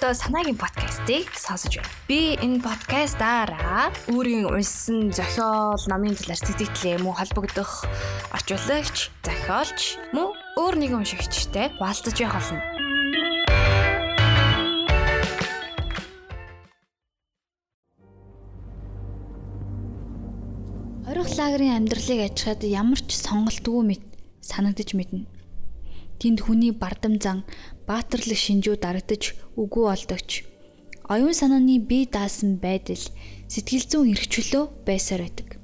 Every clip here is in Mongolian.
одоо санаагийн подкастыг сонсож байна. Би энэ подкастаараа өөрийн уншсан зохиол, номын талаар сэтгэлээ мөн холбогдох орчуулагч, зохиолч мөн өөр нэгэн уншигчтай хуваалцаж явах болно. Хорих лагерын амьдралыг ажихад ямар ч сонголтгүй мэд санагдаж мэднэ. Тэнд хүний бардам зан, баатарлаг шинжүү дарагдаж үгүй олдогч. Оюун санааны бие даасан байдал сэтгэл зүйн эрхчлөө байсаар байдаг.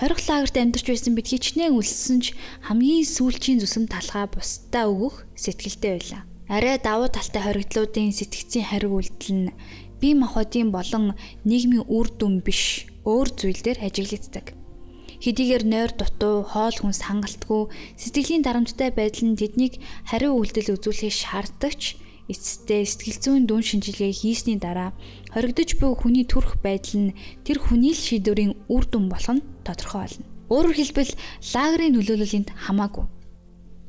Хорих лагерт амьдарч байсан бид хичнээн үлссэн ч хамгийн сүүлчийн зүсэм талхаа бусдаа өгөх сэтгэлтэй байлаа. Арай давуу талтай хоригдлуудын сэтгцийн хариг үйлдэл нь бие махбодын болон нийгмийн үр дүн биш өөр зүйлээр ажиглагддаг хэдийгээр нойр дутуу, хоол хүнс хангалтгүй, сэтгэлийн дарамттай байдал нь тэднийг хариу үйлдэл үзүүлэхийг шаарддагч эцэстээ сэтгэл зүйн дүн шинжилгээ хийсний дараа хоригдож буй хүний төрх байдал нь тэр хүний л шийдвэрийн үр дүн болох нь тодорхой болно. Өөрөөр хэлбэл лагерийн нөлөөлөлөнд хамаагүй.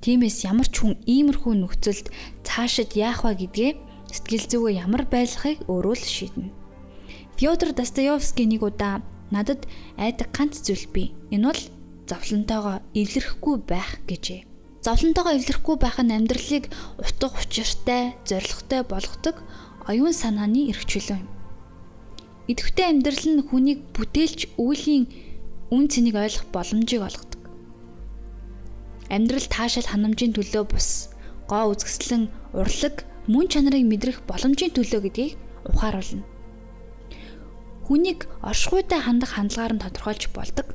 Тиймээс ямар ч хүн иймэрхүү нөхцөлд цаашид яах вэ гэдгээ сэтгэл зүгээ ямар байлгахыг өөрөө л шийднэ. Фёдор Достоевский нэг удаа Надад айдаг ганц зүйл бий. Энэ бол зовлонтойгоо эвлэрэхгүй байх гэжээ. Зовлонтойгоо эвлэрэхгүй байх нь амьдралыг утга учиртай, зоригтой болгодог оюун санааны эрхчлөө юм. Идэвхтэй амьдрал нь хүнийг бүтээлч үеийн үн цэнийг ойлгох боломжийг олгодог. Амьдрал таашаал ханамжийн төлөө бус, гоо үзэсгэлэн урлаг, мөн чанарыг мэдрэх боломжийн төлөө гэдгийг ухааруулна хүнийг оршихуйтай хандах хандлагаар нь тодорхойлж болдог.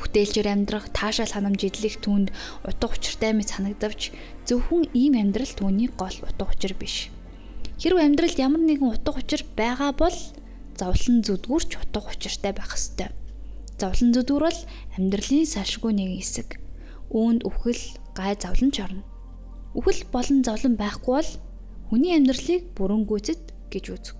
Бүтээлчээр амьдрах таашаал ханамж идэлх түнд утга учиртай мэт санагдавч зөвхөн ийм амьдрал түүний гол утга учир биш. Хэрвээ амьдралд ямар нэгэн утга учир байгаа бол зовлон зүдгүүрч утга учиртай байх ёстой. Зовлон зүдгүүр бол амьдралын салшгүй нэгэн хэсэг. Үүнд үхэл, гай зовлон ч орно. Үхэл болон зовлон байхгүй бол хүний амьдралыг бүрэн гүйцэд гэж үзэх.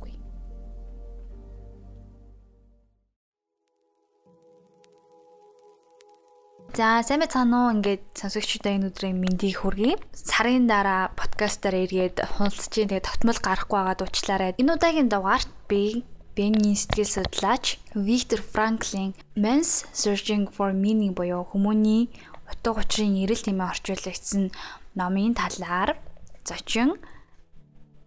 За сайн байцгаана уу ингээд сонсогчдоо энэ өдрийн мэндийг хүргэе. Сарын дараа подкастаар эргээд хулцж чинь тэгээ тогтмол гарахгүй байгаад уучлаарай. Энэ удаагийн дугаарт би Бенни сэтгэл судлаач Виктор Франклин Men's Searching for Meaning буюу хүмүүний утга учирын эрэл тэмээ орчуулагдсан номын талаар зочин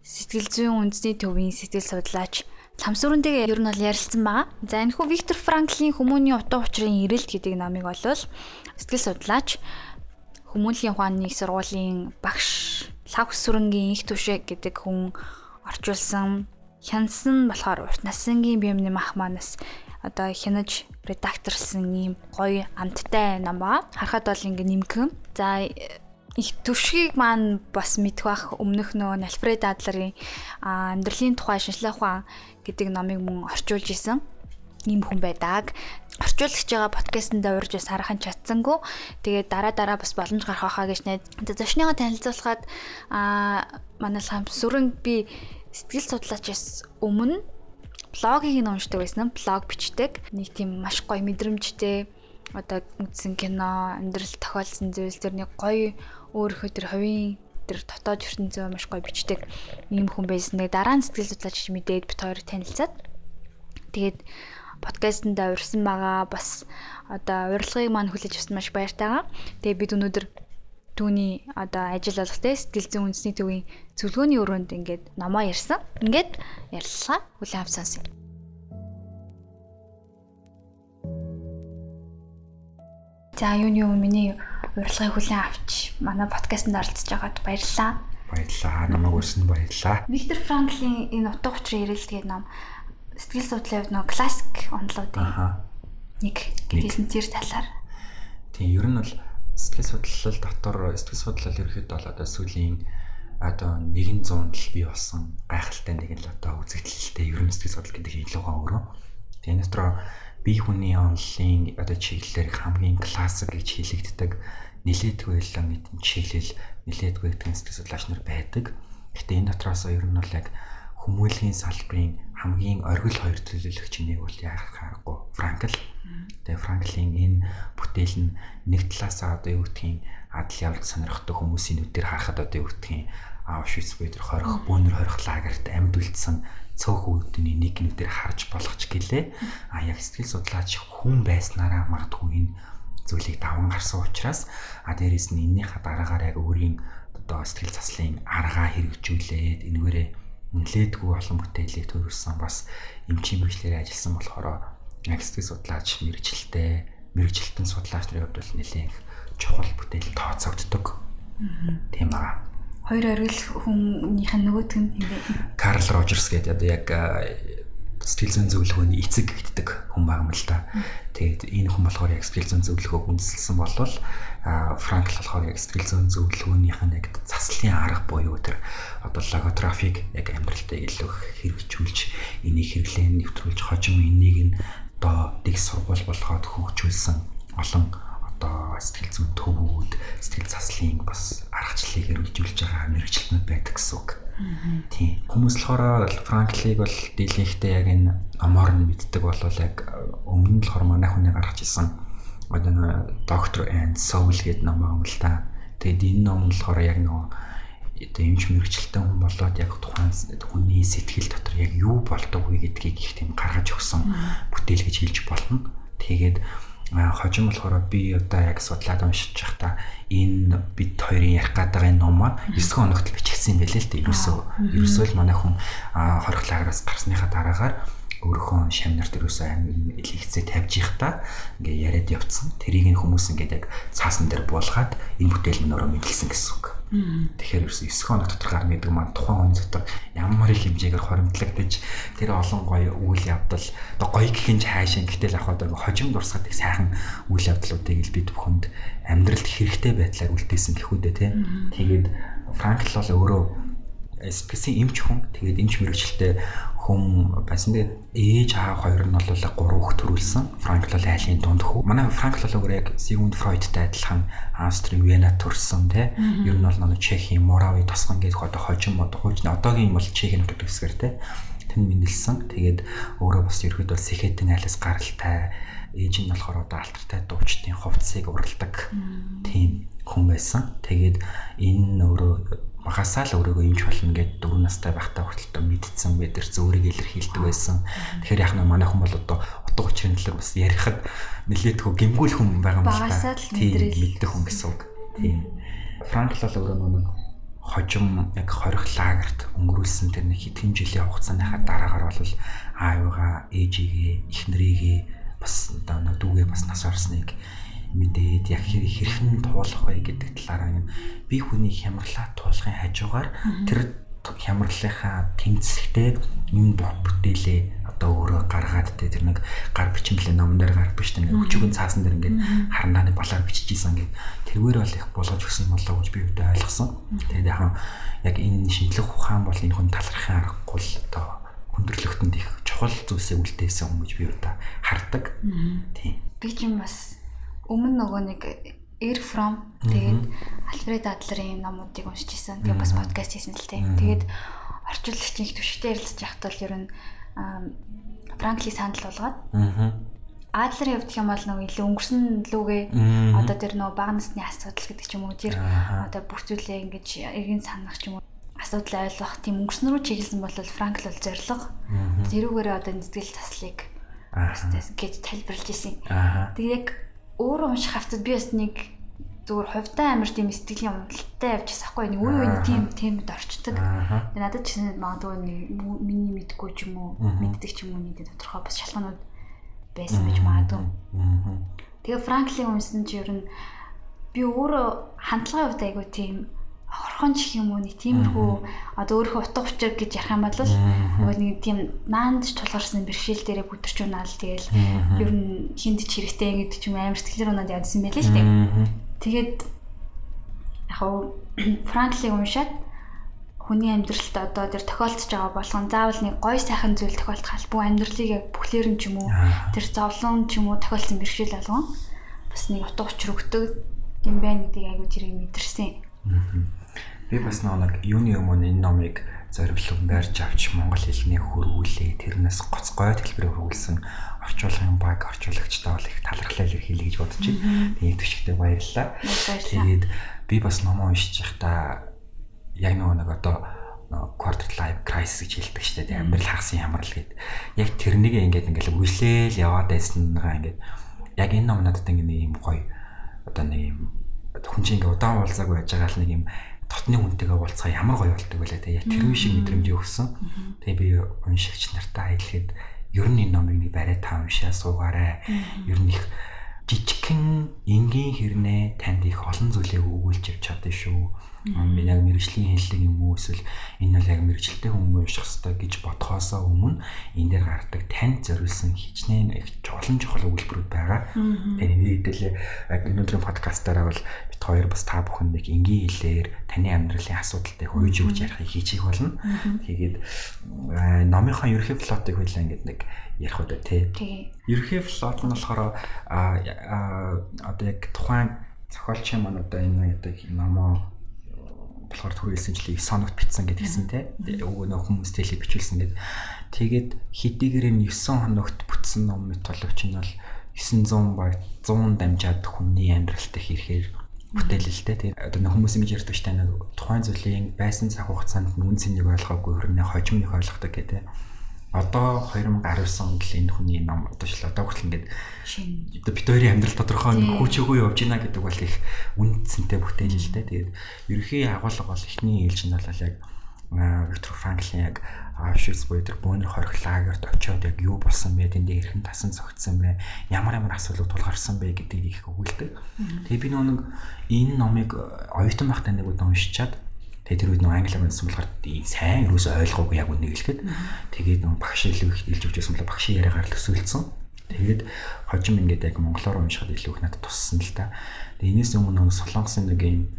сэтгэл зүйн үндэсний төвийн сэтгэл судлаач Ламсүрэнтэйгээ ер нь бол ярилцсан байгаа. За энэ хүү Виктор Франклийн Хүмүүний утга учирын эрэлт гэдэг номыг болвол сэтгэл судлаач Хүмүүнлийн ухааны их сургуулийн багш Лавх сүрэнгийн их түвшээ гэдэг хүн орчуулсан хянсан болохоор урт насангийн биемний мах манаас одоо хянаж редакторлсан ийм гоё амттай ном ба. Харахад бол ингээ нимгэн. За их төвшгийг маань бас мэдэх бах өмнөх нөгөө Альфред Адлерийн амьдралын тухай шинжлэх ухаан гэдэг номыг мөн орчуулж исэн ийм хүн байдаг. Орчуулагч байгаа подкастт урьж бас харахын чадсангүй. Тэгээд дараа дараа бас боломж гарах хаа гэж найд. Зочныгоо танилцуулахад аа манай хам сүрэн би сэтгэл судлаачаас өмнө блогийг нь уншдаг байсан. Блог бичдэг. Нэг тийм маш гоё мэдрэмжтэй одоо үзсэн кино, амьдрал тохиолдсон зүйл төр нэг гоё өөрийнхөө тэр хувийн тэр дотоод ертөнцөө маш гоё бичдэг ийм хүн байсан. Тэгээ дараа нь сэтгэл судлаач мэдээд бит хоёрыг танилцаад тэгээд подкастт урьсан байгаа бас одоо урилгыг маань хүлээж авсан маш баяртай байгаа. Тэгээ бид өнөөдөр түүний одоо ажил болох те сэтгэл зүйн үндэсний төвийн зөвлөгөөний өрөөнд ингээд номоо ярьсан. Ингээд ярилцлага хүлээн авсан. За юуны юм миний урилгыг хүлээн авч манай подкастт оролцож байгаад баярлалаа. Баярлалаа. Намайг өрсөн баярлалаа. Виктор Франклийн энэ утга учирын эрэлтгээд ном сэтгэл судлалын хувьд нөө классик онолуудын нэг гэсэн тэр талаар. Тийм ер нь бол сэтгэл судлал дотор сэтгэл судлал ерөөхдөө бол одоо сүүлийн одоо 100 л бий болсон гайхалтай нэг л одоо үзэгдэлтэй ер нь сэтгэл судлал гэдэг илүү гоо өөрөө. Энэ дотор бие хүний онолын одоо чиглэлээр хамгийн классик гэж хэлэгддэг нилээдгүй л мэдэн чиглэл нилээдгүй гэдэг сэтгэл судлаач нар байдаг. Гэхдээ энэ дотроос ер нь бол яг хүмүүлийн салбарын хамгийн оргил хоёр төлөөлөгч нэг бол яах харахгүй Франкл. Тэгээ Франклин энэ бүтээл нь нэг талаасаа одоо юу гэдгийг адал явж сонирхдаг хүмүүсийн нүдээр харахад одоо юу гэдгийг Аушвиц буюу тэр хорих бөөнөр хорих лагерт амьд үлдсэн цөөхөн үдний нэг нүдээр харж болгоч гэлээ. А яг сэтгэл судлаач хүн байснараа магадгүй энэ зүйлийг даван гарсан учраас а дээрэс нь эннийхээ дараагаар яг өөрийн одоо сэтгэл заслын аргаа хэрэгжүүлээд энэгээрээ нэлээдгүй олон бүтээлийг төрүүлсэн бас эмчийн мэрэгчлэрээ ажилласан болохоор сэтгэл судлаач мэрэгчлээ мэрэгчлэлтэн судлаач нарын хувьд бол нэлээд чухал бүтээл тооцогддог. Тийм аа хоёр оргил хүнийх нь нөгөөдг нь Карл Рожерс гэдэг одоо яг сэтгэл зүйн зөвлөгөөний эцэг гэдэг хүн байгаа юм л да. Тэгээд энэ хүн болохоор яг сэтгэл зүйн зөвлөгөөг үндэслэсэн болвол Франкл болохоор яг сэтгэл зүйн зөвлөгөөнийх нь яг заслын арга буюу тэр одоо логотрафик яг амьдралтаа илүү хэрэгжүүлж энийг хэрэглэн нэвтрүүлж хожим энийг нь одоо дэг сургууль болгоод хөгжүүлсэн олон одоо сэтгэл зүйн төвүүд, сэтгэл заслын бас аргачлалыг эрүүлжүүлж байгаа мэрэгчлэнүүд байдаг гэсэн үг. Тийм. Хүмүүс болохоор Франклиг бол дийлэнхтэй яг энэ амоор нь мэддэг болвол яг өмнө нь болохоор манай хүний гаргаж ирсэн одоо нэг Doctor and Soul гэдэг ном юм л да. Тэгэд энэ ном болохоор яг нөгөө одоо эмч мэрэгчлэлтэй хүн болоод яг тухайн хүний сэтгэл дотор яг юу болдог вэ гэдгийг их тийм гаргаж өгсөн бүтээл гэж хэлж болно. Тэгээд хожим болохоор би одоо яг судлаад уншиж байхдаа энэ бид хоёрын ярих гээд байгаа энэ ном маань 9 хоногт бичигдсэн юм байлээ л дээ. Ерөөсөө ерөөсөө л манай хүн хорих лаграас гарсныхаа дараагаар өөрийнхөө шамнарт ерөөсөө амин илгэцээ тавьж ихта ингээ яриад явцсан. Тэрийг нь хүмүүс ингээд яг цаасан дээр буулгаад энэ бүтээл минь өөрөө мэдлсэн гэсэн үг. Тэгэхээр ерөөсөө 9 хоног дотор гарна гэдэг маань тухайн хүн дотор ямар их хэмжээгээр хоримтлагдаж тэр олон гоё үйл явдал одоо гоё гэхин ч хаашаа гэтэл яг одоо хожим дурсаад их сайхан үйл явдлуудыг л бид бүхэнд амьдралд хэрэгтэй байдлаар үлдээсэн гэхүүдээ тийм. Тэгээд Франкл бол өөрөө специалист эмч хүн. Тэгээд эмч мэрэгчлээ хүм байсан. Тэгээд ээж аав хоёр нь бол гурван хүүхд төрүүлсэн. Франкл бол айлын дунд хүү. Манай Франкл бол өөрөө яг Сигмунд Фройдтай адилхан Австри Вена төрсэн тий. Ер нь бол нэг Чехийн Мурави тосгон гэдэг одоо хожим одоо хуучны одоогийн бол Чехийн нутаг дэвсгэр тий. Тэн мэндэлсэн. Тэгээд өөрөө бас ерөөд бол Сэхэтэн айлс гаралтай ээж нь болохоор одоо алтартай дуучдын хувцсыг уралдаг тийм хүн байсан. Тэгээд энэ өөрөө магасаа л өөрийгөө юмч болно гэд 4 настай байхдаа хүртэл мэдсэн мэдэр зөөрийг илэрхийлдэг байсан. Тэгэхээр яг манай хүн бол одоо утга учирын талаар бас ярихад нэлээдхүү гимгүүл хүн байгаа юм байна. Тийм мэддэг хүн гэсэн үг. Тийм. Франкл бол өөрөө нэг хожим яг хорих лагерт өнгөрүүлсэн тэр нэг хэдхэн жилийн хугацааныхаа дараагаар бол аавыгаа, ээжигээ, эхнэрийгээ бас одоо дүүгээ бас нас орсныг мэдээд яг хэрхэн туулах вэ гэдэг талаараа юм би хүний хямралаа туулахын хажуугаар тэр хямралынхаа тэмцэлтэй энэ бүх бүтээлээ одоо өөрөө гаргаад тэ тэр нэг гар бичмэлээ номон дээр гар биш тэ өчигөн цаасан дээр ингээд харнааны балаар биччихсэн ингээд тэрвэр бол их болгож өгсөн юм болоо гэж би өвдө ойлгосон. Тэгээд яг яг энэ шинжлэх ухаан бол энэ хүн талархын аргагүй л одоо хүндрэлтэнд их чухал зүйлсээ үлдээсэн юм гэж би өвдө хардаг. Тийм. Би ч юм бас өмнө нөгөө нэг Air From тэгээд Альфред Адлерийн номуудыг уншиж исэн. Тэгээд бас подкаст хийсэн л тээ. Тэгээд орчуулагчийн их төвшгтэй ярилцаж яхад бол ер нь Франкли санал болгоод Адлерийн хувьд юм бол нөгөө илүү өнгөрсөн лүүгээ одоо тэр нөгөө бага насны асуудал гэдэг ч юм уу тэр одоо бүх зүйлээ ингэж эргэн санах ч юм уу асуудал ойлгох тийм өнгөрсөн рүү чиглэсэн бол Франкл бол зориг. Тэрүүгээр одоо нэтгэл таслыг гэж тайлбарлаж ирсэн. Тэгээд яг өөрөө унших хавцад би бас нэг зүгээр хувьтай амар тийм сэтгэлийн уналттай байгаа байхгүй нэг үе үений тийм тиймд орчдөг. Надад ч магадгүй нэг миний мэдгүй ч юм уу мэддэг ч юм уу нэг тодорхой бас шалгаанууд байсан гэж магадгүй. Тэгээ Франклин унсан чи ер нь би өөрөө хандлагын хувьд айгүй тийм хорхон ч юм уу? Нэг тиймэрхүү одоо өөрөө утга учир гэж ярих юм бол нөгөө нэг тийм наанд тулгарсан бэрхшээл дээрээ бүдэрч унаал тэгэл ер нь хинд ч хэрэгтэй гэдэг ч юм амар сэтгэлээр унаад ядсан байлээ л дээ. Тэгээд яг хав Франклиг уншаад хүний амьдралд одоо тэр тохиолдож байгаа болгон заавал нэг гой сайхан зүйл тохиолдох албагүй амьдралыг яг бүхлээр нь ч юм уу тэр зовлон ч юм уу тохиолдсон бэрхшээл болгон бас нэг утга учир өгдөг юм байна гэдгийг айгу тэрийг мэдэрсэн Би бас нэг юуны өмнө энэ номыг зориглон байрж авч монгол хэлний хөрвүүлээ тэрнээс гоцгой хэлбэрээр хөрвүүлсэн орчуулгын баг орчуулагчтай бол их талархлаа илэрхийлье гэж бодож байна. Тэгээд төшигтэй баярлалаа. Тэгээд би бас номоо уншиж байхдаа яг нэг одоо quarter life crisis гэж хэлдэг шүү дээ. Амьдрал хагасан ямар л гээд. Яг тэрнийг ингээд ингээд үлээл яваад байсан байгаа ингээд яг энэ ном надад ингээд нэг юм гоё одоо нэг юм хүн чинь ингээд удаан уулзааг байж байгаа л нэг юм дотны хүнтэйгээ уулзгаа ямар гоё болдог вэ те яг тэр шиг мэдрэмж өгсөн. Тэгээ би уншигч нартаа хэлэхэд ер нь энэ номыг нэг барай та уншаа суугаарай. Ер нь их жижигхэн энгийн хэрнээ танд их олон зүйлийг өгүүлж явж чадсан шүү яг мэрэгжлийн хэллэг юм уу эсвэл энэ бол яг мэрэгчлээ хүн унших хэрэгтэй гэж бодхоосоо өмнө энэ дээр гардаг танд зориулсан хичнээн их олон чухал үйлдвэрүүд байгаа. Тэгээ нийтдээ өнөөдрийн подкастаараа бол бит хоёр бас та бүхэн нэг энгийн хэлээр таны амьдралын асуудалтай хөөж өгч ярихыг хийчих болно. Тэгээд номынхаа ерхий флотыг хоёлаа ингээд нэг ярих удаа тий. Ерхий флот нь болохоор а одоо яг тухайн зохиолчийн маань одоо энэ одоо номоо болохоор түрүүлсэнчлийг соногт битсэн гэдгийгсэн те. Өвөө нөх хүмүүс тэлийг бичүүлсэн гэд тэгээд хэдийгээр нь 9 хоногт бүтсэн ном митологч нь бол 900 баг 100 дамжаад хүний амьдралтай хийхээр бүтээлэлтэй тэгээд одоо хүмүүс ингэж ярьдаг ч тань тухайн зүйлийн байсан цаг хугацаанд нүн цэнийг ойлгоогүй хөрнө хожимныг ойлгодог гэдэг одоо 2019 онд л энэ хүний ном одоо шил одоо хүртэл ингээд бид хоёрын амьдрал тодорхой хүчээгүй явж байна гэдэг бол их үндсэнтэй бүтээл л дээ. Тэгээд ерөнхий агуулга бол эхний ээлж нь бол яг Виктор Франклин яг Auschwitz буюу тэр бөөнөр хорих лагерт очиод яг юу болсон бэ? Тэнд хэрхэн тасан цогцсон бэ? Ямар ямар асуудлууд тулгарсан бэ гэдгийг их өгүүлдэг. Тэгээ би нэг энэ номыг оюутан байхдаа нэг удаа уншичаад Тэгээ тэр үед нөө англи хэлсэн болохоор сайн юус ойлгоогүй яг үнийг хэлэхэд тэгээд нөө багш илүү их илж өгчсэн бол багшийн яриагаар л өсвөлдсөн. Тэгээд хожим ингээд яг монголоор уншихад илүү их надад туссан л та. Тэгээ энэс өмнө нөө солонгосын нэг юм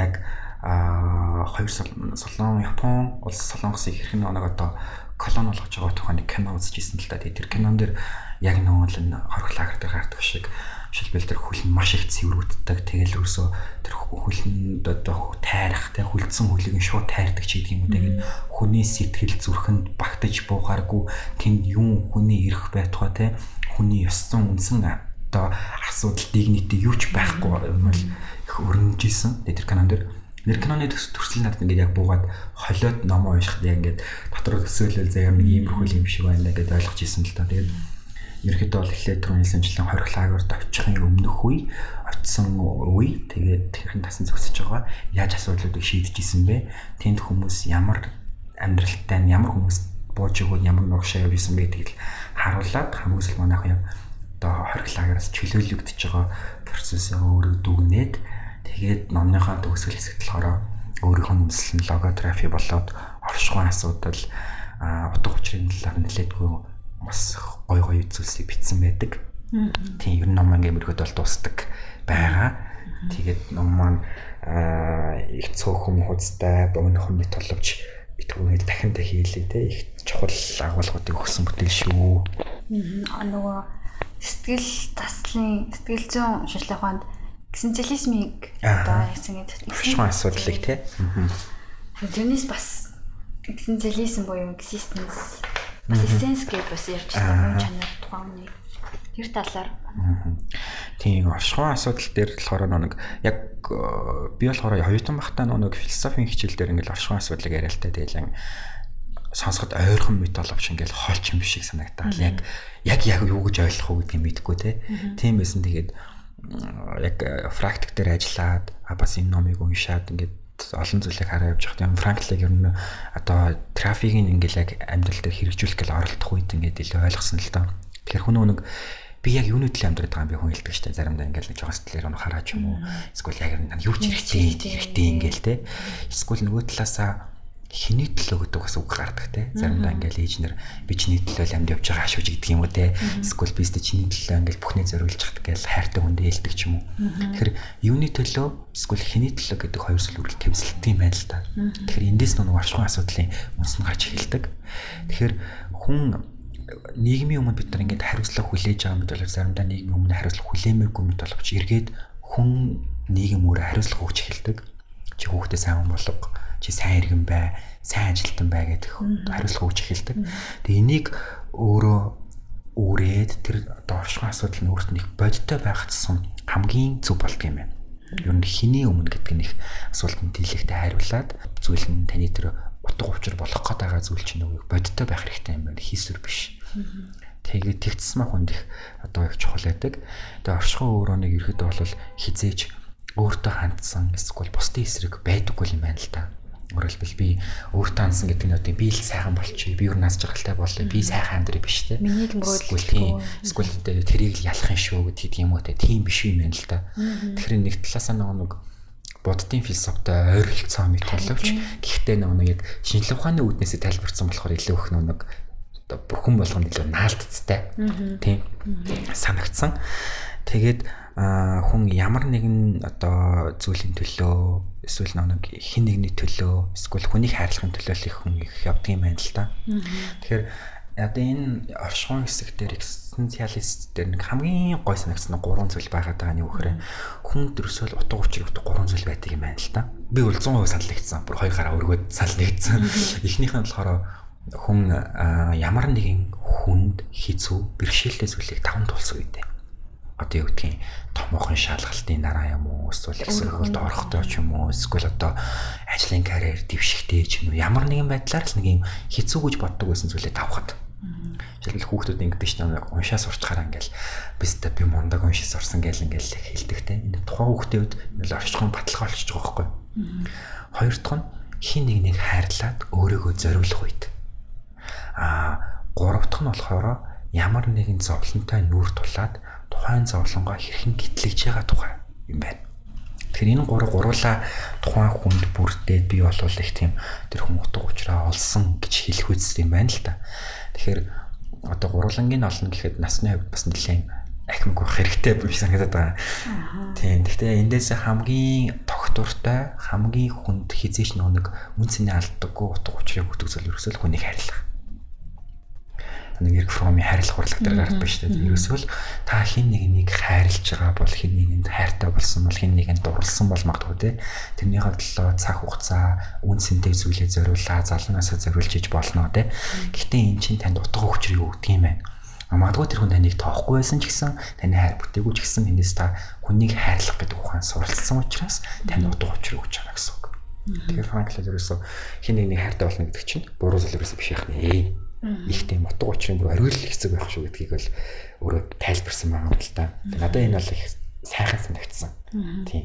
яг а хоёр солон Япон улс солонгосыг хэрхэн нэг одоо колон болгож байгаа тухайн кино үзчихсэн л та. Тэр кинон дээр яг нөгөө л хорх лагер дээр гардаг шиг Жишээлбэл тэр хөл нь маш их цэврүүддэг. Тэгэл ерөөсөө тэр хөлөнд одоо тайрах, тэ хүлдсэн хөлийг нь шууд тайрдаг ч гэдэг юм уу. Тэгээд хүний сэтгэл зүрхэнд багтаж буухааргүй тэнд юм хүний ирэх байтугай тэ хүний ёс зүйн үндсэн одоо асуудал дигнити юу ч байхгүй юм бол их өрнөж исэн. Тэр канон дээр нэр киноны төрсөл надад ингээд яг буугаад холиод номоо уншихад яг ингээд дотор төсөөлөл заяа нэг иймэрхүү юм шиг байна гэдээ ойлгож исэн л та. Тэгээд ерөөхдөө бол эхлээд түрүүний сэнчлэн хорих лагерт очихын өмнөх үе очисон үе. Тэгээд тэрхэн тасан зогсож байгаа яаж асуудлуудыг шийдэж исэн бэ? Тэнд хүмүүс ямар амьдралтай ямар хүмүүс бууж өгөөд ямар нургашаа явуулсан бэ гэдгийг харуулад хамгийн манайх яг одоо хорих лагераас чөлөөлөгдөж байгаа процессыг өөрөө дүгнээд тэгээд номныхаа төгсгөл хэсэгт болохоор өөрийнх нь үндэслэн логотрафи болоод оршихуйн асуудал утга учирын талаар нэлээдгүй бас гой гой зүйлсийг бичсэн байдаг. Тийм ер нь ном ингээ мөргөд бол дуустдаг байгаа. Тэгээд ном маань их цөөхөн хузтай богинохон металловч итгүүгээ дахин дахин хийлээ те их чухал агуулгуудыг өгсөн бүтээл шүү. Аа нөгөө сэтгэл таслын сэтгэл зүйн шинжилгээ ухаанд экзистенциализмыг одоо гэдэг. Ашигын асуудлыг те. Тэрнээс бас экзистенциализм буюу existence бас эссенс гэж бас ярьж байгаа чанар тухайн үнийг тэр талаар. Тийм оршихуйн асуудал дээр болохоор нэг яг э, би болохоор хоёртон бахтаа нэг философийн хичээл дээр ингээл оршихуйн асуудлыг яриа л та тэгэл сонсоход ойрхон металловч ингээл хоолч юм шиг санагдаа. Яг яг яг юу гэж ойлгох уу гэдгийг мэдэхгүй те. Тийм байсан. Тэгээд яг практик э, дээр ажиллаад а бас энэ номыг уншаад ингээд олон зүйлийг хараа явж байгаа юм. Франклиг ер нь одоо трафикийг ингээл яг амьдрал дээр хэрэгжүүлэх гэл оролдох үед ингээд илүү ойлгосон л доо. Тэгэхээр хүн нэг би яг юуны төлөө амьдраад байгаа юм би хүн хэлдэг штэ. Заримдаа ингээл нэг жоон сэтгэлээр өнө хараач юм уу? Эсвэл яг нь юу ч хэрэгтэй. хэрэгтэй ингээл те. Эсвэл нөгөө талаасаа хиний төлөө гэдэг бас үг гардаг те. Заримдаа ингээл ээжнэр би чиний төлөө амьд явж байгаа ашууж гэдэг юм уу те. Эсвэл би сте чиний төлөө ингээл бүхнээ зориулж хат гээл хайртай хүндээ хэлдэг ч юм уу. Тэгэхээр юуны төлөө эсвэл хиний төлөө гэдэг хоёр зүйл үргэлж тэмцэлтэй юм байна л та тэгэхээр эндээс нэг аршгүй асуудлын үнс нь гарч эхэлдэг. Тэгэхээр хүн нийгмийн өмнө бид нар ингээд хариуцлага хүлээж байгаа мэт бол заримдаа нийгмийн өмнө хариуцлага хүлээмээгүй мэт боловч эргээд хүн нийгэм өөрөө хариуцлага өгч эхэлдэг. Чи хүүхдээ сайн болго чи сайн иргэн бай сайн ажилтан бай гэдэг хариуцлага өгч эхэлдэг. Тэгээ энийг өөрөө үрээд тэр одоо оршихуй асуудал нь өөрт нь их бодиттой байхцсан хамгийн зөв болдго юм байна. Ер нь хиний өмнө гэдэг нь их асуултанд дийлэгтэй хариулаад зүйл нь таны тэр утга учир болох гээд байгаа зүйл чинь нөгөө бодиттой байх хэрэгтэй юм байна. Хийсвэр биш. Тэгээд тэгтсэн мах хүнд их одоо их чухал байдаг. Тэгээ оршихуй өөрөө нэг ирэхэд бол хизээч өөртөө хандсан эсвэл бусдын эсрэг байдаггүй юм байна л да. Өөрөөр хэлбэл би өөртөө хандсан гэдэг нь одоо би л сайхан болчих, би юу нас жаргалтай болъё, би сайхан амьдрий биш те. Миний мөрөөдөл. Эсвэл тэрийг л ялах юм шүү гэдэг юм уу те. Тийм биш юм байна л да. Тэгэхээр нэг талаасаа нэг буддын философитой ойролцоо мэт боловч гэхдээ нэг яг шинжлэх ухааны үүднээсээ тайлбарсан болохоор илүү их нэг одоо бүхэн болгонд илүү наалтцтай тийм санагдсан. Тэгээд хүн ямар нэгэн одоо зүйлийн төлөө эсвэл нэг хин нэгний төлөө эсвэл хүнийг хайрлахын төлөө л их хүн их явдаг юм байна л да. Тэгэхээр одоо энэ оршихуйн хэсэг дээр экзистенциалист дээр нэг хамгийн гой санагдсан гурван зүйл байгаад байгаа нь юу гэхээр хүн төрсөөл утга учир өгдөг гурван зүйл байдаг юм байна л да. Би бол 100% санал нэгдсэн. Бүр хоёр гараа өргөд санал нэгдсэн. Эхнийх нь болохоор хүн ямар нэгэн хүнд хизүү бэрхшээлтэй зүйлийг таван тулсан үедээ одоо юу гэдгийг томоохон шалгалтын дараа юм уу эсвэл их сургуульд орохдоо ч юм уу эсвэл одоо ажлын карьер дэвшигтэй ч юм уу ямар нэгэн байдлаар л нэг юм хэцүү гэж боддог байсан зүйлээ тавхад. Жишээлбэл хүүхдүүд ингэдэг ч нэг уншаа сурчхаараа ингээл бистэ би мундаг уншиж сурсан гэл ингээл хэлдэг те. Энэ тухайн хүүхдийн үед ингээл орчхон баталгаа олчиж байгаа байхгүй. Хоёр дахь нь хин нэг нэг хайрлаад өөрийгөө зориулах үед. Аа гурав дахь нь болохоор ямар нэгэн зовлонтой нүүр тулаад тухайн зовлонгоо хэрхэн гэтлэж байгаа тухай юм байна. Тэгэхээр энэ гурав гуруула тухайн хүнд бүрдээд би болвол их тийм тэр хүн утга учраа олсон гэж хэлэх үст юм байна л та. Тэгэхээр одоо гурлангийн олно гэхэд насны хувьд бас нэлээд ахимг байх хэрэгтэй биш санагдаад байгаа. Тийм. Гэхдээ эндээс хамгийн тогтвортой, хамгийн хүнд хизээч нэг үн цэний алддаггүй утга учрыг өгдөг зүйл ерөөсөө хүнийг хайрлах нэг Эрик Фромын хайрлах урлаг дээр гардаг шүү дээ. Ерөөсөө л та хин нэг нэг хайрлаж байгаа бол хин нэгэнд хайртай болсон бол хин нэгэнд дурлсан бол магадгүй те. Тэрний хөдлөө цаг хугацаа үн цэнтэй зүйлээ зориулаа залуунаасаа зориулж иж болно те. Гэхдээ эн чинь танд утга учрыг өгдөг юм байна. Магадгүй тэр хүн таныг тоохгүй байсан ч гэсэн таны хайр бүтээгүй ч гэсэн энэс та хүнийг хайрлах гэдэг ухаан суралцсан учраас танд утга учир өгч байгаа гэсэн үг. Тэгэхээр Франкл ерөөсөө хин нэг нэг хайртай болно гэдэг чинь буруу зүйл ерөөсөө биш нэ их тийм утга учирын бүр оргил хэцэг байх шүү гэдгийг бол өөрөө тайлбарсан байгаа юм л та. Надад энэ бол их сайхан санагдсан. Тийм.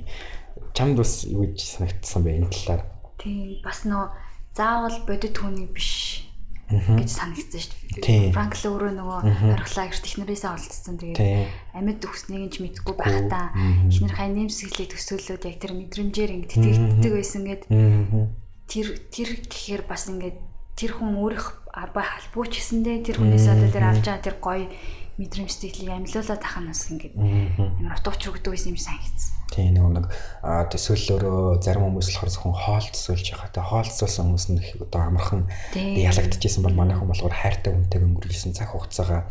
Чамд бас юу гэж санагдсан бэ энэ талаар? Тийм. Бас нөө заавал бодит хүний биш гэж санагдсан шүү дээ. Франкл өөрөө нөгөө орхлаа гэрт ихнэрээсээ олдсон. Тэгээд амьд нь ч мэдгүй байхдаа ихнэрхээ нэмсгэлийг төсөөлөөд яг тэр мэдрэмжээр ингэ тэтгэлдэг байсан гэд тэр тэр гэхээр бас ингэ тэр хүн өөрөх арба халбууч гэсэндээ тэр хүнээс одоо тэр авч байгаа тэр гоё мэдрэмж сэтгэлийг амьлуулаад тахах нь бас ингээд амар утгач өгдөг байсан юм санагдсан. Тийм нэг нэг төсөөллөөрөө зарим хүмүүс болохоор зөвхөн хоол төсөөлж байгаа. Тэгээ хоол төсөөлсөн хүмүүс нь одоо амархан ялагдчихсан бол манайхан болохоор хайртай хүнтэйг өнгөрүүлсэн цаг хугацаагаа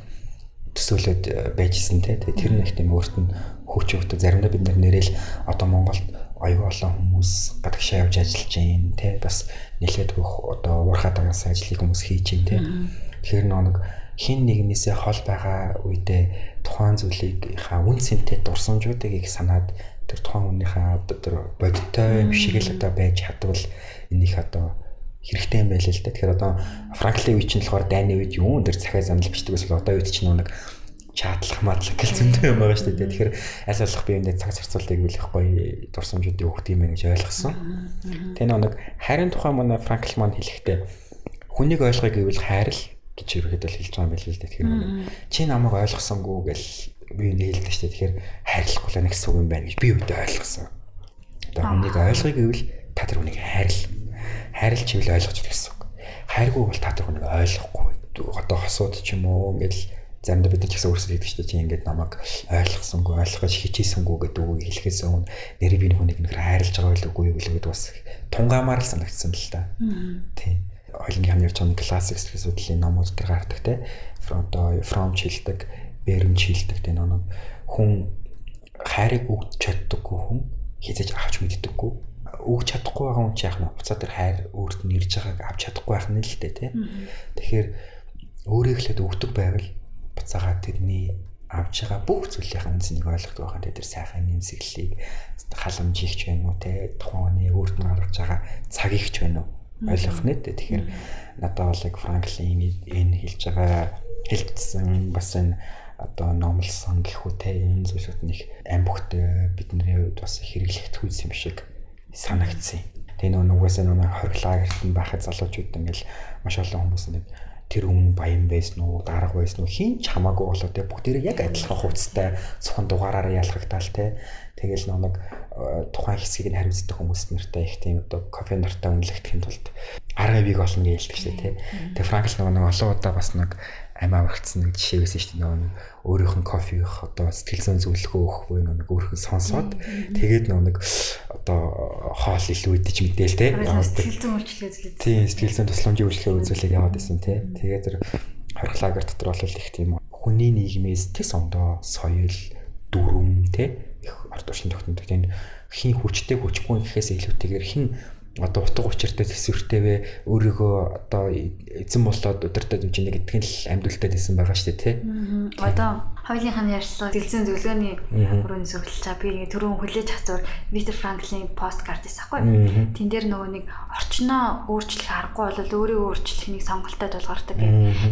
төсөөлөд э, байжсэн те. Тэгээ тэр нэг тийм өөрт нь хүч өгдөг. Заримдаа бид нэрэл одоо Монголд аюу олон хүмүүс гадагшаа явж ажиллаж байна те бас нэлээд бүх одоо уурхаад байгаас ажлыг хүмүүс хийж байна те тэгэхээр нэг хин нэгнээсээ хол байгаа үедээ тухайн зүйлийг хаа үн цэнтэй дурсамжуудыг их санаад тэр тухайн хүнийхээ тэр бодиттой юм шиг л одоо байж чадвал энийг одоо хэрэгтэй юм байл л да. Тэгэхээр одоо Франклийн үе чинь болохоор дайны үед юун дээр захиа замл бичдэг бол одоо үед чинь нэг чаатлах мадлах гэл зөндөө юм байгаа шүү дээ. Тэгэхээр аль болох би энэ цаг зарцуулалтыг үл их гоё дурсамжуудыг өгөх юм байна гэж ойлгосон. Тэгээ нэг харин тухайн манай Франкл маань хэлэхдээ хүнийг ойлгохыг гэвэл хайрл гэж ерөөхдөө хэлж байгаа юм байл л дээ. Тэгэхээр чи намайг ойлгосонгүй гэл би энэ хэлдэг шүү дээ. Тэгэхээр хайрлахгүй л нэгс үг юм байна гэж би үүдээ ойлгосон. Одоо хүнийг ойлгохыг гэвэл та тэр хүнийг хайрл. Хайрлж ивэл ойлгож гэсэн үг. Хайргүй бол та тэр хүнийг ойлгохгүй. Одоо хосууд ч юм уу ингээл заримдаа бид нар ч гэсэн өөрсдөө хэлдэг шүү дээ чи ингээд намайг ойлгосонгүй ойлгож хичээсэнгүй гэдэг үг хэлэхээс өмнө нэр би хүнийг нөхөр хайрлаж байгаа байл үгүй юу гэдэг бас тунгаамаар л санагдсан л та. Тийм. Хойлонгийн хамнаар ч классик сэсвэдлийн номууд дээр гардаг те. Одоо from чилдэг, бэрм чилдэг те нэг хүн хайрыг өгч чаддаггүй хүн хизэж авч мэддэггүй өгч чадахгүй байгаа хүн чи яах нь буцаа тэр хайр өөрт нь ирж байгааг авч чадахгүй байх нь л дээ тий. Тэгэхээр өөрөө ихлэд өгдөг байвал буцаага тэрний авч байгаа бүх зүйлийн үнцнийг ойлгох байх нь тэр сайхан нэмсэглэлийг халамж ихч байна уу те? Тухайн оны өөрт нь гаргаж байгаа цаг ихч байна уу? Ойлгох нь те. Тэгэхээр надад бол яг Франклин энэ хэлж байгаа хэлсэн бас энэ одоо номлосон гэхүү те? Энэ зүйлүүд нэг амбухтай бидний хувьд бас хэрэглэх төвс юм шиг санагдсан. Тэгээ нөгөө нугасаа нөгөө хориглагерт нь байхад залуучууд ингээл маш олон хүмүүс нэг тэр хүн баян байсан уу, дарга байсан уу хин ч хамаагүй болоо те бүгдээрээ яг адилхан хувцастай зөвхөн дугаараараа ялгагдаал те тэгэл нэг э, тухайн хэсгийг нь хариуцдаг хүмүүс нэртэй их тийм одоо кофе нартаа үнэлэгдэхин тулд арга бийг олно гэж хэлдэг шүү те. Тэгээ Франкл нөгөө олон удаа бас нэг амиа урагцсан нэг жишээ байсан шүү дээ нөгөө өөрийнх нь кофе их одоо сэтгэл зүйн зөвлөгөө өгөх буюу нэг өөрийнх нь сонсоод тэгээд нөгөө нэг одоо хоол илүү идэж мэдээл те сэтгэл зүйн үйлчлэгээ үзлээ. Тийм сэтгэл зүйн тусламжийн үйлчлэгээ үзүүлэх яваад байсан те тэгээд тэр хорхлагер дотор бол их тийм хүний нийгмээс тэс ондоо соёл дүрм те их ард туршин тогтнодог тийм хин хүчтэй хүчгүй гэхээс илүүтэйгээр хин одоо утга учиртай төсвөртэй вэ? Өөрийгөө одоо эзэн болоод удирдах хэмжээний гэдгийг л амьдултаад исэн байгаа шүү дээ тий. Одоо хоёулынх нь ярьсан дэлзэн зөвлөгөөний өрөөний зөвлөлч чаа би түрүүн хүлээж хацуур Виктор Франклин пост карт хийсэхгүй. Тэн дээр нөгөө нэг орчноо өөрчлөх аргагүй бол өөрийгөө өөрчлөх нэг сонголттой тулгардаг.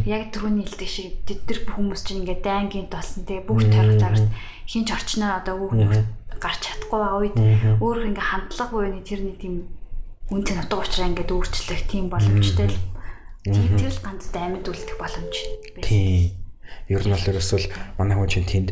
Яг түрүүний хэлдэг шиг тэд нар хүмүүс чинь ингээд дайнгийн толсон тий бүх тархлагт хинч орчноо одоо өөр гарч чадахгүй байгаа үед өөр ингээ хандлага буюу тэр нэг тийм үнтэй нутаг уучраа ингээд өөрчлөх тийм боломжтой л тийм л ганц даймд үлдэх боломж байсан. Тийм. Ер нь бол ерөөсөл манай хүн чинь тэнд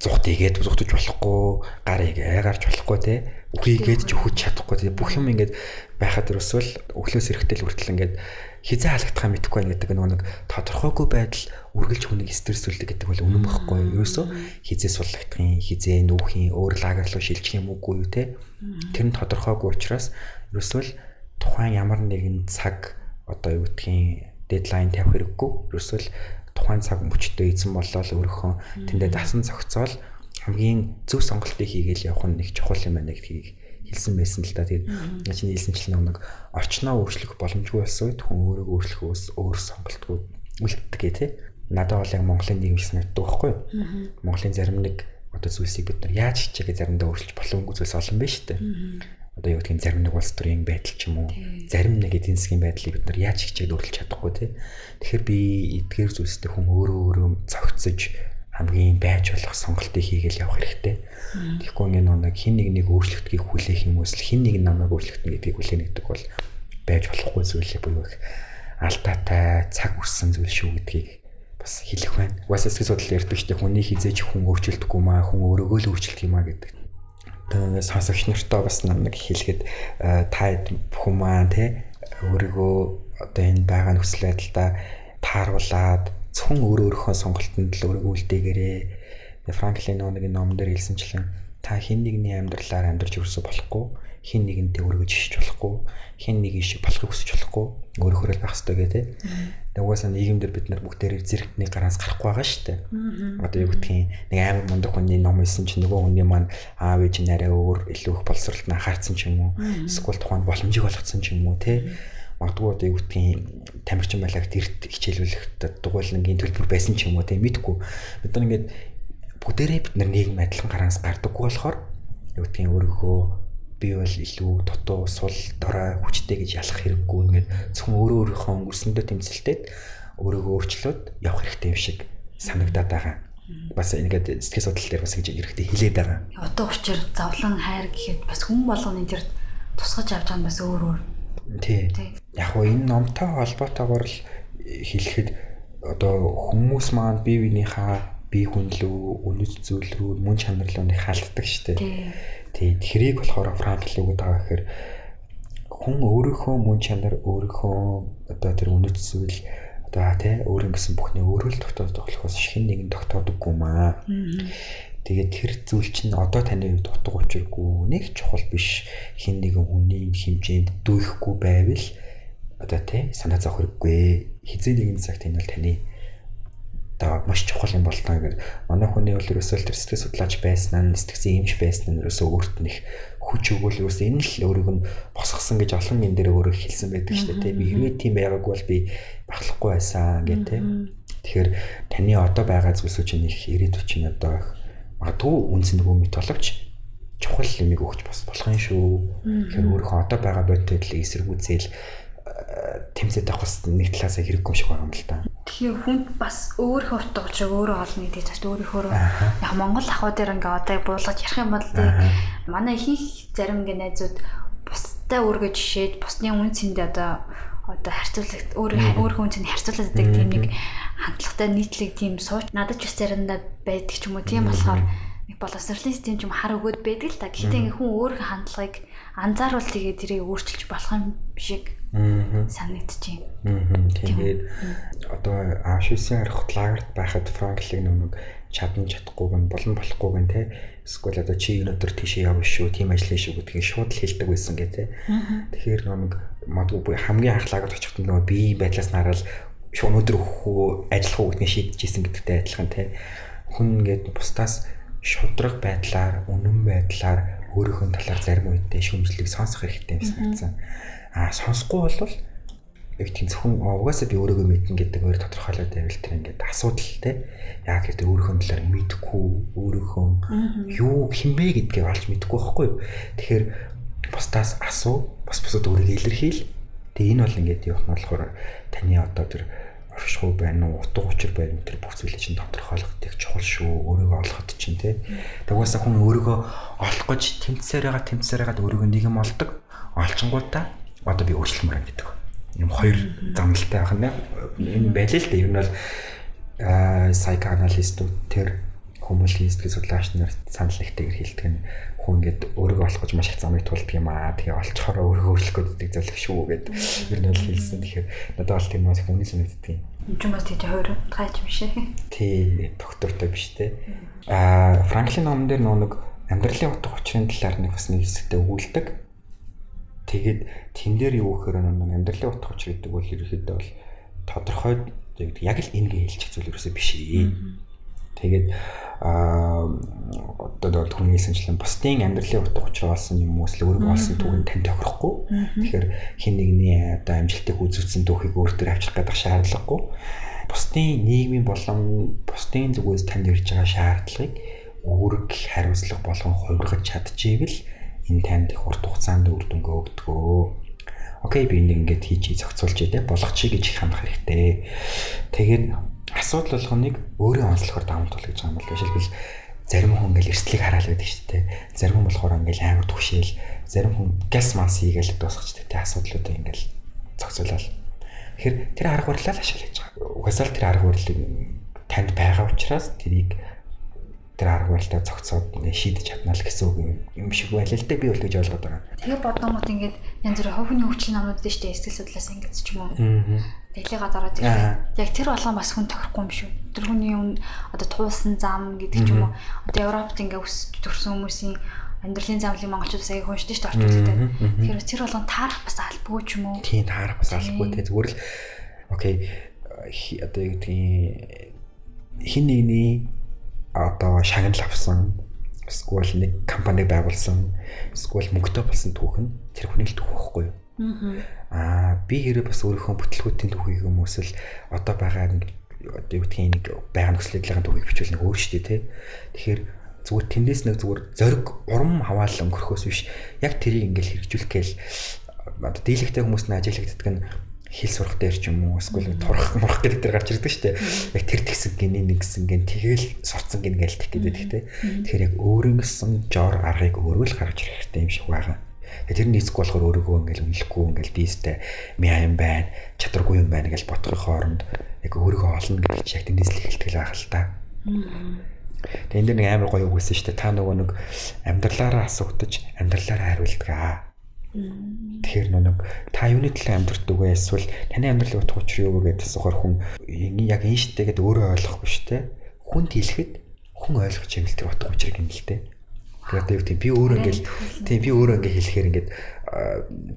зүхт игээд зүхтэж болохгүй, гар игээ гарч болохгүй те. Үхийгээд ч өхөж чадахгүй те. Бүх юм ингээд байхад ерөөсөл өглөөс эрэхтэл хүртэл ингээд хизээ халагдахаа мэдэхгүй байна гэдэг нэг тодорхойгүй байдал үргэлж хүнийг стрессүүлдэг гэдэг бол үнэн бохгүй юу? Ерөөсөө хизээ суллагдахын, хизээ нүүхийн, өөр лагер руу шилжих юм уугүй юу те. Тэр нь тодорхойгүй учраас ерөөсөө тухайн ямар нэгэн цаг одоо юу гэдгийг дедлайн тавих хэрэггүй. Ерөөсөө тухайн цаг мөчтөө эзэн болоод өөрийнхөө тэндээ дасан зохицоол хамгийн зөв сонголтыг хийгээл явах нь нэг чухал юм байна гэдгийг хэлсэн байсан л да. Тэгээд чиний хэлсэнчлэн нэг орчноо өөрчлөх боломжгүй болсон үед хүн өөрийгөө өөрчлөхөөс өөр сонголтгүй үлддэг тээ. Надад бол яг Монголын нийгэм санагддаг байхгүй юу? Монголын зарим нэг одоо зүйлсийг бид нар яаж хичээгээ заримдаа өөрчилж боломжгүй зүйлс олон байна шүү дээ. Одоо юу гэдгийг зарим нэг улс төрийн байдал ч юм уу, зарим нэг эдийн засгийн байдлыг бид нар яаж хичээд өөрчилж чадахгүй тий. Тэгэхээр би эдгээр зүйлстэй хүн өөрөө өөрөө зохицож хамгийн байж болох сонголтыг хийгээл явах хэрэгтэй. Тэгэхгүй ингээ нэг хин нэг нэг өөрчлөлтгийг хүлээх юм уус хин нэг намайг өөрчлөлтөн гэдгийг хүлээнэ гэдэг бол байж болохгүй зүйлээ буюу их алдаатай цаг үрсэн зүйл шүү гэдгийг бас хэлэх байна. Угаасаа сэтгэл судлал ярьдаг дээ хүний хизээж хүн өөрчлөлдөхгүй маа хүн өөрөөгөө л өөрчлөлт юм а гэдэг. Сонсогч нартаа бас нэг хэлэхэд та хүмүүс те өөрийгөө одоо энэ байгаа нөхцөл байдлаа тааруулаад зөвхөн өөр өөрийнхөө сонголтонд л өөрийгөө үлдээгээрээ. Франклин нэг ном дээр хэлсэнчлэн та хин нэгний амьдралаар амьдарч өрсө болохгүй хин нэгэнтэй өөрийгөө жишж болохгүй хин нэг шиг болохыг хүсэж болохгүй өөрөөхөө л байх хэрэгтэй гэдэг. Тэгээ угаасаа нийгэмдэр бид нар бүгдээрээ зэрэгтний гараас гарахгүй байгаа шүү дээ. Одоо юу гэдгийг нэг амар мундаг хүний ном исэн чинь нөгөө хүний маань аав ээж нарай өөр илүү их боловсролт анхаарсан ч юм уу эсвэл тухайн боломжийг олгоцсон ч юм уу те магадгүй одоо юу гэдгийг тамирчин байлаагт эрт хичээлүүлэхэд дугуйлангийн төлбөр байсан ч юм уу тийм мэдгүй. Бид нар ингээд бүгдээрээ бид нар нийгэм адилхан гараас гардаггүй болохоор юу гэдгийг өөрийнхөө би бол илүү дутуу сул дорой хүчтэй гэж ялах хэрэггүй ингээд зөвхөн өөрөө өөрийнхөө өнгөрсөндөө тэмцэлтэд өөрийгөө өөрчлөөд явах хэрэгтэй юм шиг санагдаад байгаа бас ингээд сэтгэл судлал дээр бас ингэж хэрэгтэй хилээд байгаа. Одоо учир завлан хайр гэхэд бас хүн болгоны тэр тусгаж авч байгаа нь бас өөр өөр Тий. Яг гоо энэ номтой холбоотойгоор л хэлэхэд одоо хүмүүс маань бие биенийхээ бие хүнлүү, үнэт зүйл рүү, мөн чанар руу нэг халддаг штэ. Тий. Тэрийг болохоор Франкл өгöd байгаа гэхээр хүн өөрийнхөө мөн чанар, өөрийнхөө одоо тэр үнэт зүйл одоо тий өөр ингэсэн бүхний өөрөө л тогтоодох болохоос шин нэгэн тогтоодоггүй маа. Тэгээд тэр зүйл чинь одоо таны хувьд утга учиргүй нэг чухал биш хин нэгэн хүний хэмжээнд дүүхгүй байвал одоо тий санаа зовх хэрэггүй хизээ нэгэн цагт энэ бол таны одоо маш чухал юм болтоо гэдэг манай хүний бол ерөөсөө тэр сэтгэл судлаач байсан нь сэтгцэн эмч байсан нь ерөөсөө өөрт нь их хүч өгвөл юус энэ л өөрийг нь босгосон гэж олон юм дээр өөрөө хэлсэн байдаг шүү дээ. Би хэрвээ тийм байгаагүй бол би баглахгүй байсан гэх тээ. Тэгэхээр таны одоо байгаа зүйлсөө чинь их ирээдүйн чинь одоо магадгүй үнс нөгөө мэт боловч чухал юмыг өгч бас болох юм шүү. Тэгэхээр өөрөө одоо байгаа бодит байдлыг эсэргүүцээл тэмцээд авах бас нэг талаасаа хэрэггүй шиг байгаа юм л да. Тэгэхээр хүнд бас өөрийнхөө утга учирыг өөрөө олно гэдэг чинь өөрийнхөө яг Монгол ахуй дээр ингээ одоо буулгаж ярих юм бол тий. Манай ихэнх зарим ингээ найзууд бусдаа өөргөө жишээд бусдын үн цэндээ одоо одоо харьцуулах өөрөө өөрийнхөө үн цэнд харьцуулаад байдаг тийм нэг хандлагатай нийтлэг тийм сууч надад ч бас заримдаа байдаг ч юм уу. Тийм болохоор нэг боловсролын систем ч юм хар өгөөд байдаг л та. Гэхдээ ингээ хүн өөрийнхөө хандлагыг анзааруул тэгээд тэрийг өөрчилж болох юм шиг санагдчих юм. Тэгээд одоо Auschwitz-ийн архут лагерт байхад Франклиг нэг чадна чадахгүйг нь болон болохгүйг нь те эсвэл одоо чи өнөөдөр тийшээ явна шүү тийм ажил шүү гэдгийг шууд л хэлдэг байсан гэ те. Тэгэхээр нэг магадгүй хамгийн анх лагерт очиход нөгөө бие байдлаас нараад шууд өнөөдөр хөө ажиллах уу гэдгийг шийдчихсэн гэдэгтэй адилхан те. Хүн ингээд бусдаас шудраг байдлаар, үнэн байдлаар өөрийнхөө талаар зарим үедээ шүмжлэлийг сонсох хэрэгтэй юм санагдсан. Аа сонсохгүй бол яг тийм зөвхөн угаасаа би өөрийгөө мэднэ гэдэг өөр тодорхойлоод байвал тэр ингээд асуудал те. Яг тэр өөрийнхөө талаар мэдэхгүй өөрийнхөө юу хинбэ гэдгийг олж мэдэхгүй байхгүй юу? Тэгэхээр бусдаас асуу бас бусад өөрийгөө илэрхийл. Тэгээ энэ бол ингээд явах нь болохоор таны одоо тэр оршихуй байна уу утга учир байна тэр бүх зүйлийг чинь тодорхойлох тэг чухал шүү өөрийгөө олоход чинь те тэгвээсээ хүн өөрийгөө олох гэж тэмцсээр байгаа тэмцсээр байгаа өөрийгөө нэг юм олдог олчингуудаа одоо би өөрчлөмөр гэдэг юм хоёр замналтай байх нь энэ байлээ л дээ. Ер нь бол аа psychoanalyst-ууд тэр хүмүүлийн сэтгэл судлаач нар санал нэгтэйгээр хэлдэг нь хүн ингээд өөрийгөө олох гэж маш их замыг туулдаг юм аа. Тэгээ олцохороо өөрийгөө өөрчлөх гэдэг зөвлөх шүү гэд ер нь бол хэлсэн. Тэгэхээр надад бол тийм маш хүмүүний санагддаг юм. Энд ч бас тийч хоёр гайч юм шиг. Тий, доктортой биш те. Аа Франклин номон дээр нэг амьдралын утга учирын талаар нэг бас нэг хэсэгтээ өгүүлдэг Тэгээд тэн дээр юу гэхээр нэг амьдралын утга учир гэдэг бол ерөөхдөө бол тодорхой яг л энэ гэж хэлчих зүйл ерөөсөө биш ээ. Тэгээд аа одоо түрүүний хэлсэнчлэн бусдын амьдралын утга учир болсон юм уу эсвэл өөрийгөө олсон түүх тань тохирохгүй. Тэгэхээр хин нэгний одоо амжилтыг үзүүлсэн түүхийг өөртөө авчрах гэдэг шаардлагагүй. Бусдын нийгмийн болон бусдын зүгээс танд ирж байгаа шаардлагыг үүрэг хариуцлага болгон хувиргаж чадчихвэл энэ танд их урт хугацаанд үр дүнгээ өгдөгөө. Окей би энийг ингээд хийж зохицуулж идэ болгочих гэж их хандах хэрэгтэй. Тэгээд асуудал болгоныг өөрөө онцлохоор тул гэж байгаа юм бол жишээлбэл зарим хүн ингээл эрсдлийг хараал байдаг шүү дээ. Зарим хүн болохоор ингээл амар түгшээл, зарим хүн газ манс хийгээл дуусгач тэ асуудлуудыг ингээл зохицуулаад. Тэгэхээр тэр арга барилаа л ашиглаж байгаа. Угаасаа л тэр арга барилыг танд байгаа учраас тэрийг тэр арга барилтаа ингээ шийдэж чадна л гэсэн үг юм шиг байлаа л дээ би бол гэж ойлгоод байгаа. Тэгээ бодонгууд ингээд янз бүр ховхны хөгжлийн намнууд дээ штэ сэтгэл судлаас ингээд ч юм уу. Дэлхийгаа дараад яг тэр болгон бас хүн тохирохгүй юм шүү. Тэр хүний одоо туулсан зам гэдэг ч юм уу. Одоо Европт ингээ өсөж төрсэн хүмүүсийн амьдралын замлын монголчууд сая хүншдэж штэ орчуулдаг. Тэгэхээр тэр болгон таарах бас албагүй ч юм уу. Тийм таарах бас албагүй те зүгээр л окей одоо юу гэдгийг хин нэгний одоо шагнал авсан эсвэл нэг компани байгуулсан эсвэл мөнгөтэй болсон түүх нь тэр хүний л түүх байхгүй юу? Аа би хэрэг бас өөрийнхөө бүтлгүүтийн түүхийг юм эсвэл одоо байгаа нэг одоо юу гэдгийг нэг байгаа нөхцөл байдлын түүхийг бичвэл нэг өөр шүү дээ тий. Тэгэхээр зүгээр тэндээс нэг зүгээр зориг урам хаваал өнгөрөхөөс биш яг тэрийг ингээл хэрэгжүүлэх гээл одоо дийлэгтэй хүмүүс нь ажиглагддаг нь хэл сурах дээр ч юм уу эсвэл турах мурах гэдэг дээр гарч ирдэг шүү дээ. Яг тэр тэгсэн гинэ нэг гэсэн гин тэгэл сурцсан гин гээл тэх гэдэг тийм. Тэгэхээр яг өөрөнгөсөн жор аргыг өөрөө л гаргаж ирэх хэрэгтэй юм шиг байгаа. Тэгээ тэр нийцэх болохоор өөрийгөө ингээл үнэлэхгүй ингээл биестэй мяа юм байна, чадваргүй юм байна гэж бодохын хооронд яг өөрийгөө олно гэж яг тэндээс л эхэлдэг л байх л та. Тэгээ энэ дэр нэг амар гоё үг байсан шүү дээ. Та нөгөө нэг амьдралаараа асуугдаж амьдралаараа хариулдаг аа Тэгэхээр нэг та юуны төлөө амьдрэх вэ эсвэл таны амьдралын утга учир юу вэ гэдэг асуухаар хүн яг энэ штэ гэдэг өөрөө ойлгохгүй штэ. Хүн хэлэхэд хүн ойлгож юм л тэр утга учирыг юм л дээ. Юу тийм би өөрөө ингээл тийм би өөрөө ингээ хэлэхээр ингээд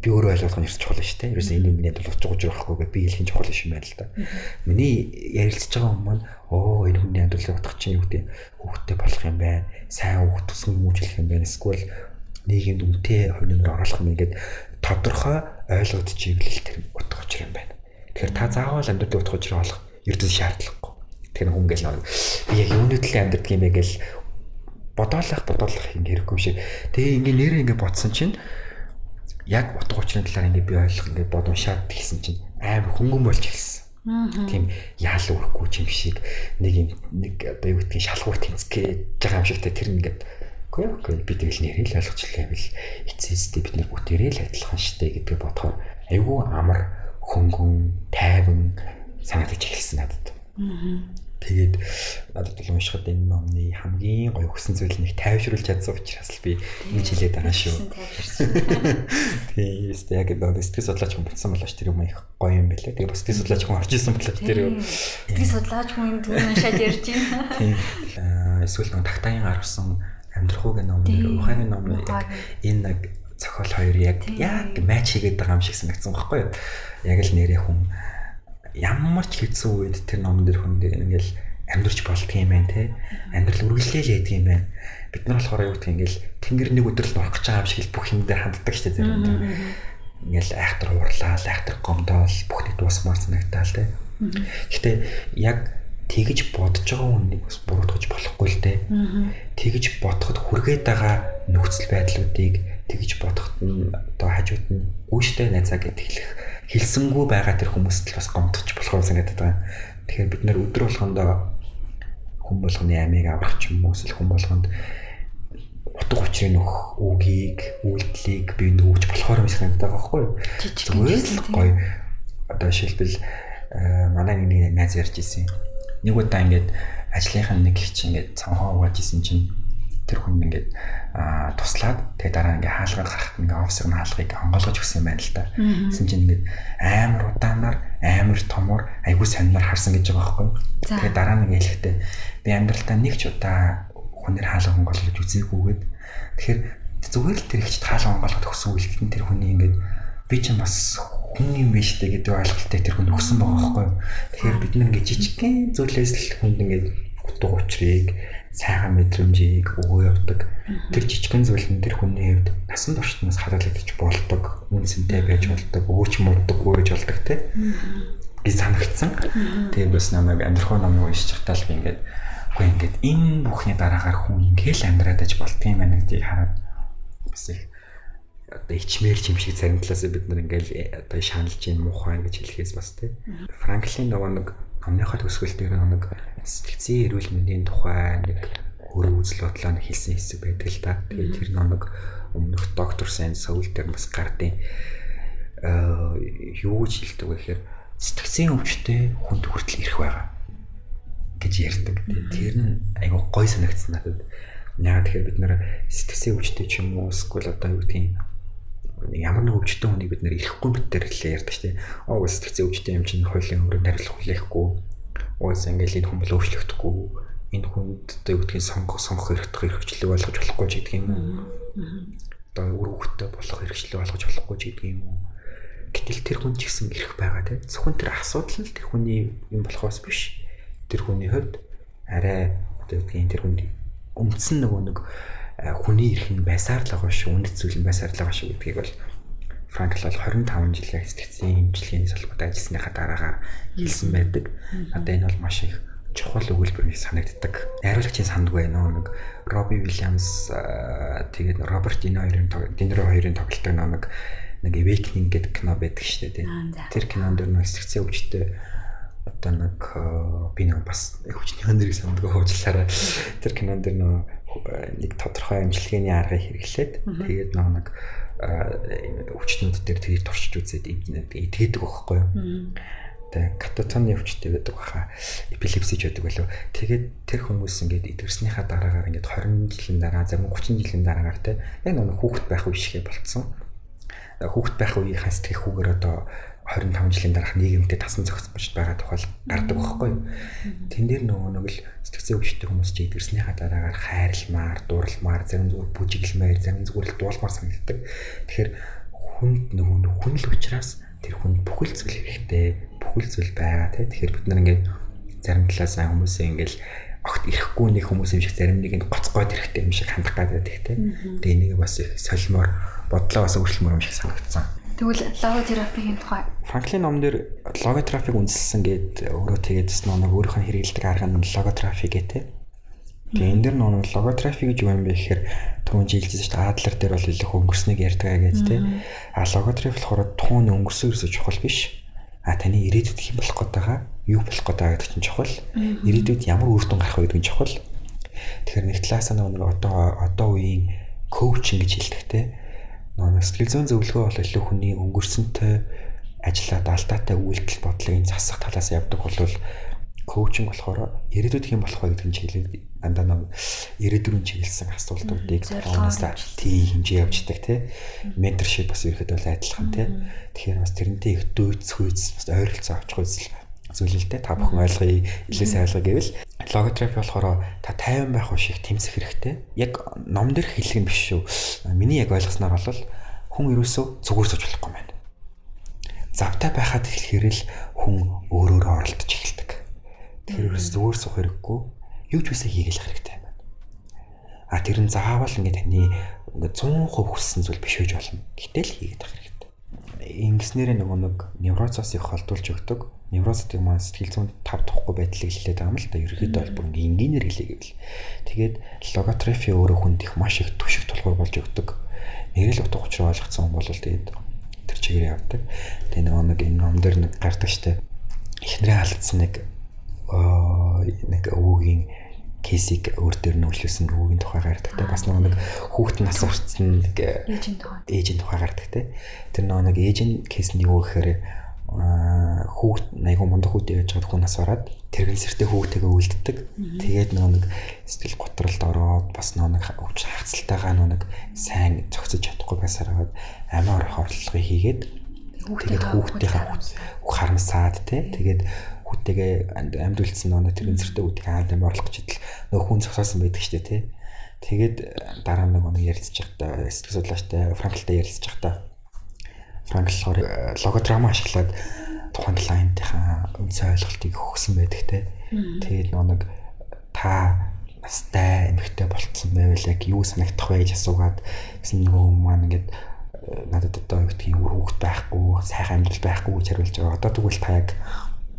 би өөрөө ойлгох нь ерөөс чухал шүү дээ. Ерөөс энэ миний учир байхгүй гэдэг би хэлэх нь чухал юм байна л да. Миний ярилцж байгаа хүмүүс маань оо энэ хүний амьдралын утга чинь юу гэдэг хүүхдтэй болох юм байна. Сайн хүүхд тусган хүмүүжлэх юм байна. Эсвэл нийгэмд үнэтэй хувь нэмэр оруулах юм ингээд тодорхой ойлгогдчихвэл тэр утга учир юм байна. Тэгэхээр та заавал амьдрал утга учир олох ердөө шаардлагагүй. Тэгэхээр хүн гэл би яг юуны төлөө амьдрдаг юм бэ гэл бодоолах бодоолах юм хэрэггүй шиг. Тэгээ ингээ нэр ингээ бодсон чинь яг утга учирын талаар ингээ би ойлгох ингээ бодомшаад тэгсэн чинь амар хөнгөн болж ирсэн. Тийм яал өрөхгүй юм шиг нэг юм нэг одоо юу гэдгийг шалгуур тэнцгээд байгаа юм шигтэй тэр ингээд үгүй үгүй би тэгэл нэрээ л ойлгочлаа байвал эцээстэй бид нар бүгдээрээ л адилхан штэ гэдгээ бодохоор айгүй амар хөнгөн тайван санагдаж эхэлсэн надад. Тэгээд надад бол уншихад энэ номны хамгийн гоё өгсөн зүйл нэг тайвшруулж чадсан учраас л би ингэж хэлээд байгаа шүү. Тийм ээ яг нэг сэтгэл судлаач хүн болсон болооч тэр юм их гоё юм байлаа. Тэгээд бас сэтгэл судлаач хүн орж исэн болооч тэр сэтгэл судлаач хүн түүн уншаад ярьж байна. Тийм. Эсвэл нэг тагтагийн гаргасан амьдрахуугийн ном, ухааны ном яг энэ нэг зохиол хоёр яг яг матч хийгээд байгаа юм шиг санагдсан байхгүй юу? Яг л нэрээ хүн ямар ч хэцүү үед тэр ном дээр хүн ингээл амьдрч болдго юм байна те. Амьдрал үргэлжлээл яадаг юм байна. Бид нар болохоор юу гэх ингээл тэнгэр нэг өдөр л орох гэж байгаа юм шиг л бүх юм дээр ханддаг шүү дээ зэрэг. Ингээл айхтар уурлаа, айхтар гомдоол бүх нэг дуусмаар санагтаал те. Гэхдээ яг тэгж бодож байгаа хүнийг бас буруутгаж болохгүй л дээ. Тэгж бодоход хүргээд байгаа нөхцөл байдлуудыг тэгж бодоход нь одоо хажууд нь үүштэй найзаа гэд хэлэх хэлсэнгүй байгаа тэр хүмүүст л бас гомдож болох санагдаад байгаа. Тэгэхээр бид нэр өдөр болгондоо хүн болгоны амийг аврах ч юм уу эсвэл хүн болгонд утга учирын нөх үгийг, үйлдэлийг би нөөж болохоор юм санагдаад байгаа байхгүй юу? Зүгээр л гоё. Одоо жишээлбэл манай нэг найз ярьж ирсэн. Нэг удаа ингээд ажлынхаа нэг чинь ингээд цанхаа угааж исэн чинь тэр хүн ингээд туслаад тэгээ дараа ингээ хаалгаар гарахт ингээ офисыг нь хаалгыг онгойлгож өгсөн юм байна л да. Гэсэн чинь ингээд амар удаанаар амар томор айгүй саннаар харсан гэж байгаа байхгүй. Тэгээ дараа нь хэлэхдээ би амьдралтаа нэг ч удаа хүнээр хаалга онгойлгож үзээгүйгээд тэгэхээр зүгээр л тэр ихч хаалга онгойлгоход өгсөн үйлдэл тэр хүний ингээд би ч бас хүн юм биш үү гэдэг ойлголтыг тэр хүн өгсөн байгаа байхгүй. Тэгэхээр бид нэг жижигхэн зүйлээс л хүнд ингээд утга учирыг сайхан мэдрэмжийг өгөө явдаг. Тэр жижигхэн зүйл нь тэр хүний хувьд насан туршдаас хараалагдаж болдог, үнсэнтэй байж болдог, өөч мурдаггүй байж болдог те. Би санагдсан. Тэгээ бас намайг амьдрахуу номыг уншиж чахтаа л би ингээд үгүй ингээд энэ бүхний дараагаар хүн ингээл амьдраад аж болдгийм байна гэдгийг хараад бас их одоо ичмэр юм шиг зарим талаас бид нар ингээл э, одоо шаналж юм муухай гэж хэлэхээс бас тий. Франклин нөгөө нэг номныхоо төгсгөл дээр нэг сэтгцийн эрүүл мэндийн тухай нэг өөр үзэл бодлоо хэлсэн хэсэг байдаг л да. Тэгээд тэр номыг өмнөх доктор Сайн Саул дээр бас гардыг аа юу гэж хэлдэг вэ гэхээр сэтгцийн өвчтэй хүнд хүртэл ирэх байгаа гэж ярьдаг. Тэр нь айгүй гой санагдсан надад. Яагаад тэгэхээр бид нэр сэтгцийн өвчтэй ч юм уу эсвэл одоо юу гэдгийг ямар нэг өвчтөн хүнийг бид нэр ирэхгүй битээр л ярьдаг шүү дээ. Оо сэтгцэн өвчтөн юм чинь хуулийн өрөөнд хариулах хүлээхгүй. Уус ингээл энэ хүн бол өөрчлөгдөхгүй. Энэ хүнд одоо юу гэдгийг сонгох сонгох хэрэгтэй хэрэгчлэг болгож болохгүй ч гэдэг юм уу. Одоо үр хөвгтөй болох хэрэгчлэг болгож болохгүй ч гэдэг юм уу. Гэтэл тэр хүн ч гэсэн ирэх байгаа тийм. Зөвхөн тэр асуудал нь тэр хүний юм болохоос биш. Тэр хүний хувьд арай одоо юу гэдгийг тэр хүнд үндсэн нөгөө нэг хүний эрх нь байсаар л байгаа шүү, үнэт зүйл нь байсаар л байгаа шүү гэдгийг бол Франкл бол 25 жилийн сэтгцийн имчилгээний салбарт ажилласныхаа дараагаар хэлсэн байдаг. Одоо энэ бол маш их чухал өгүүлбэр гэж санагддаг. Найруулагчийн сандг байна нэг Робби Вильямс тэгээд Роберт Дино хоёрын Диниро хоёрын тоглолтог нэг нэг Awakening гэдэг кино байдаг шүү дээ. Тэр кинонд дэр нэг сэтгцийн өвчтөй одоо нэг би нэг бас өвчнийхэн нэрийг сандгаа хуучлаарай. Тэр кинонд дэр нэг тодорхой амжилтгийн аргыг хэрэглээд тэгээд нэг өвчтнүүд дээр тэрийг туршиж үзээд идгээд байхгүй юу. Тэгээ кататоны өвчтэй байдаг баха. Эпилепси ч байдаг болов. Тэгээд тэр хүмүүс ингээд идэрснийхаа дараагаар ингээд 20 жилийн дараа, зарим 30 жилийн дараагаар те яг нэг хүүхэд байх үе шигэ болцсон. Хүүхэд байх үеийнхаа сэтгэх хүүгээр одоо 25 жилийн дараах нийгэмтэй тасан зохицож байгаа тухай гардаг байхгүй юу. Тэн дээр нөгөө нэг л сэтгцэн өвчтэй хүмүүс чи идэрснийхаа дараагаар хайрламаар, дурламаар, зарим зүгээр бүжиглэмээр, зарим зүгээр л дуулмаар санагддаг. Тэгэхээр хүнд нөгөө хүн л учраас тэр хүнд бүхэл зүйл хэрэгтэй, бүхэл зүйл байгаа тий. Тэгэхээр бид нар ингээд зарим талаас хүмүүсээ ингээд огт ирэхгүй нэг хүмүүс юм шиг зарим нэг нь гоцгоод ирэхтэй юм шиг хандах гадаад их те. Тэгээ энийг бас их солимоор бодлоо бас өөрчлөмөр юм шиг санагдсан. Тэгвэл логотерапигийн тухай Франклин ном дээр логотерапиг үндэслэн гээд өөрөө тэгээд нэг өөрийнхөө хэрэгэлдэг арга нь логотерапи гэдэг. Тэгээ энэ дэр нэг логотерапи гэж юу юм бэ гэхээр түрүүн жилжсэн шүү дээ Адлер дээр бол илүү өнгөрснийг ярьдаг гэж тий. А логотерапи болохоор туун өнгөрсөн ерөөсө чухал биш. А таны ирээдүйд хэм болох гээд байгаа, юу болох гээд байгаа гэдэг чинь чухал. Ирээдүйд ямар үр дүн гарах вэ гэдэг нь чухал. Тэгэхээр нэг талаас нь нэг одоо одоо үеийн коучинг гэж хэлдэг те Нөгөө сэтгэл зүйн зөвлөгөө бол илүү хүний өнгөрсөнтэй ажиллаад алдаатай үйлдэл бодлыг засах талаас явдаг бол коучинг болохоор ирээдүйд хэм болох вэ гэдэг нь чиглэл дандаа нэг ирээдүйн чиглэлсэн асуултуудыг оноосаа тий хэмжээ явждаг тий. Менторшип бас ирэхэд бол адилхан тий. Тэгэхээр бас тэрнтэй их дүйц хүйц бас ойролцоо авчих үзэл зүйлэлтэй та бүхэн ойлгоё илээс ойлгоё гэвэл логотерапи болохоор та 50 байх шиг тэмцэх хэрэгтэй. Яг ном дээр хэлэх юм биш шүү. Миний яг ойлгосноор бол хүн ерөөсөө зүгээр сууж болохгүй байна. Завтай байхад хэлэхээр л хүн өөрөөрөө оролдож эхэлдэг. Тэгэхээр ерөөс зүгээр суух хэрэггүй. Юу ч үсэ хийгээл хэрэгтэй байна. А тэр нь заавал ингээд таны ингээд 100% хүссэн зүйл биш байж болно. Гэтэл хийгээд байх хэрэгтэй. Ингэснээр нөгөө нэг невроцоос их холдуулж өгдөг неврозтик маань сэтгэл зүйн тав тухгүй байдлыг хэлээд байгаа юм л да. Ерөнхийдөө бол бүр энгийнээр хэлээ гэвэл. Тэгээд логотерапи өөрөө хүнд их маш их түшиг тулгуур болж өгдөг. Нэрэл утга учир ойлгоцсон хүн бол тэгээд тэр чигээр явдаг. Тэгээд нөгөө нэг энэ ном дээр нэг гардаг штэ. Эхнэрээ алдсан нэг нэг өвөгийн кейсийг өөр дээр нь үлээсэн өвөгийн тухай гардаг те бас нэг хүүхэд нас урцсан нэг ээжийн тухай ээжийн тухай гардаг те тэр нэг ээжийн кейс нь юу гэхээр хүүхд айгу мундаг хүүтэй байж байгаа хүн нас ороод тэргэлсэртэй хүүтэйгээ үлддэг. Тэгээд нөгөө нэг сэтгэл готролд ороод бас нөгөө нэг өвч хагцалтайгаа нөгөө нэг сайн зохицож чадахгүй байсаар хагаад амиа орох орлогыг хийгээд тэгээд хүүхдийнхээ харамсаад те тэгээд хүүтэйгээ амьд үлдсэн нөгөө тэргэлсэртэй хүүтэйгээ амд амиа орлох гэж идэл нөгөө хүн зогсоосон байдаг штэ те. Тэгээд дараа нөгөө ярилцж байхдаа сэтгэл судлаачтай Франклтай ярилцж байхдаа Франкл болохоор логодрама ашиглаад тухайн клиентийнхаа үнцэн ойлголтыг өгсөн байдаг те. Тэгээд нэг та настай эмэгтэй болцсон байвал яг юу санагдах вэ гэж асуугаад гэсэн нөгөө маань ингээд э, надад одоо юу гэдгийг хүүхэд байхгүй, сайхан амьдрал байхгүй гэж хариулж байгаа. Одоо тэгвэл та яг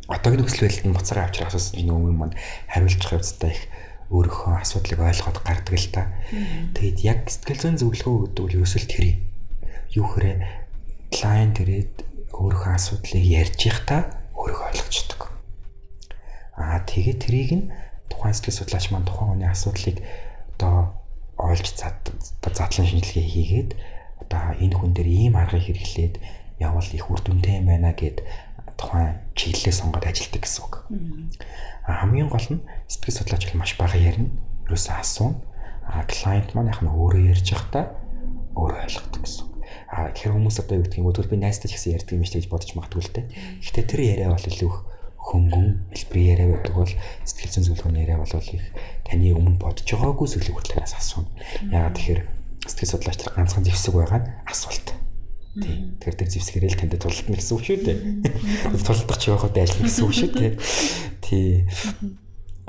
одоогийн нөхцөл байдалд нь буцаага авчрах асуусан чинь нөгөө юм маань хариулж явцдаа их өөрийнхөө асуудлыг ойлгоод гардаг л та. Тэгээд яг сэтгэл зүйн зөвлөгөө гэдэг нь ерөөсөө тэр юм. Юу хэрэг клиент ирээд өөрийнхөө асуудлыг ярьж байхдаа өөрийгөө ойлгочдөг. Аа тэгээд трийг нь тухайн сэтгэл судлаач маань тухайн хүний асуудлыг одоо олж задлан шинжилгээ хийгээд одоо энэ хүн дээр ийм аргыг хэрэглээд явал их үр дүнтэй юм байна гэд тухайн чиглэлээ сонгоод ажилладаг гэсэн үг. А хамгийн гол нь сэтгэл судлаач маш бага ярина. Юусэн асууна. А клиент маань яг нь өөрөө ярьж байхдаа өөрөө ойлгодог гэсэн. А тэгэхээр хүмүүс одоо юу гэдэг юм бол би найстай ч гэсэн ярьдаг юм шиг бодож магадгүй л дээ. Гэхдээ тэр яриа бол илүү их хөнгөн хэлбэрийн яриа байдаг бол сэтгэл зүйн зөвлөгөөний яриа бол их таны өмнө бодож байгаагүй зүйлийг хүртэлээс асууна. Яагаад тэгэхээр сэтгэл судлаач нар ганцхан зэвсэг байгаа нь асуулт. Тий. Тэгэхээр тэр зэвсгэрэл танд тултна гэсэн үг шүү дээ. Тулдах ч явахад ажиллана гэсэн үг шүү дээ. Тий.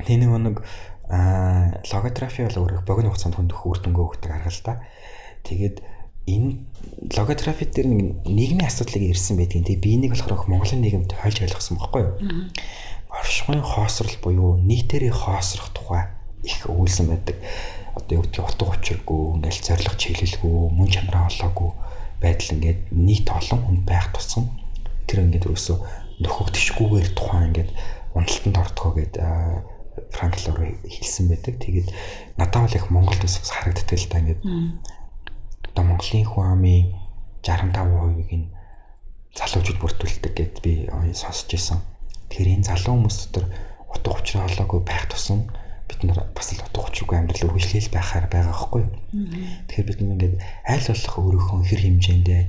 Тэний нэг аа логотерапи бол өөрөө богино хугацаанд хөндөх үр дүнгээ өгдөг арга л та. Тэгээд энэ логотерапи дээр нэг нийгмийн асуудлыг ирсэн байдгийн тий би нэг болохоор Монголын нийгэмд хойж ойлгосон байхгүй юу? Оршихуйн хоосрол буюу нийтээрээ хоосрох тухай их өгүүлсэн байдаг. Одоо юу гэдгийг утга учиргүй, ингээл зориг чиглэлгүй, мөн чанараа олоогүй байдал ингээд нийт олон хүн байх тусам тэр ингээд ерөөсөө нөхөгдөшгүйгээр тухайн ингээд уналтанд ордгоо гэд Франклоор хэлсэн байдаг. Тэгээд надад бол их Монголд бас харагддаг л да ингээд одоо Монголын хүн амын 65%-ийг нь залуучууд бүртгүүлдэг гэд би сонсч ирсэн. Тэгэхээр энэ залуу хүмүүс дотор утга учир олоогүй байх тусам бид нар бас л утга учиргүй амьдрал үргэлжлээл байхаар байгаа байхгүй. Тэгэхээр бид ингээд аль болох өөрийнхөө хэр хэмжээндээ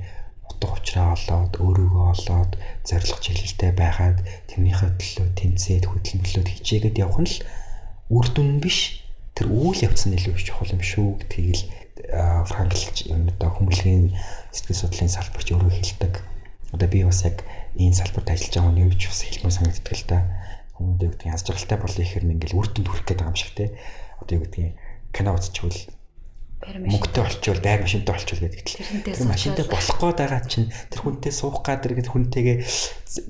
утга учираа олоод өөрийгөө олоод зориг чиглэлтэй байгаад тэрнийхээ төлөө тэмцээд хөдөлмөрлөд хичээгээд явах нь л үр дүн биш тэр үйл явц нь илүү чухал юм шүү гэдгийг л франклч юм одоо хүмүүлийн сэтгэл судлалын салбарч өөрөө хэлдэг. Одоо би бас яг энэ салбарт ажиллаж байгаа хүний хувьд бас хэлмээр санагддаг л та. Хүмүүс юу гэдэг янз жаргалтай болъё гэхээр ингээл үр дүнд хүрэх байгаа юм шиг те. Одоо юу гэдэг кино үзчихвэл мөнгөтэй болчихвол байр машинтай болчихвол гэдэг л. Тэр машинтай болох гээд байгаа чинь тэр хүнтэй суух гад тэр хүнтэйгээ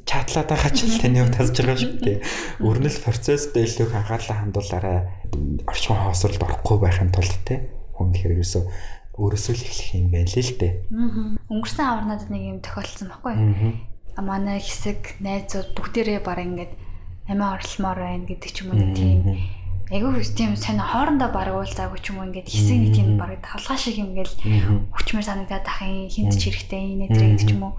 чатлаад байгаа чинь таны хувьд тасж байгаа шүү дээ. Өрнөл процессд илүү анхаарлаа хандуулаарай. Орчин хоосролд орохгүй байхын тулд те. Хүн тэгэхээр ерөөсөө өөрөөсөө л эхлэх юм байна л л дээ. Өнгөрсөн авар надад нэг юм тохиолдсон байхгүй. А манай хэсэг найзууд бүгдээрээ баг ингээд амиа орломоор байна гэдэг ч юм уу тийм. Айгүй тийм сайн хоорондоо бараг уулзаагүй ч юм уу ингээд хэсэг нэг тийм бараг талгаа шиг юм гээл хүчмэр санагдаад ахын хинт ч хэрэгтэй инээ тэр гэдэг ч юм уу.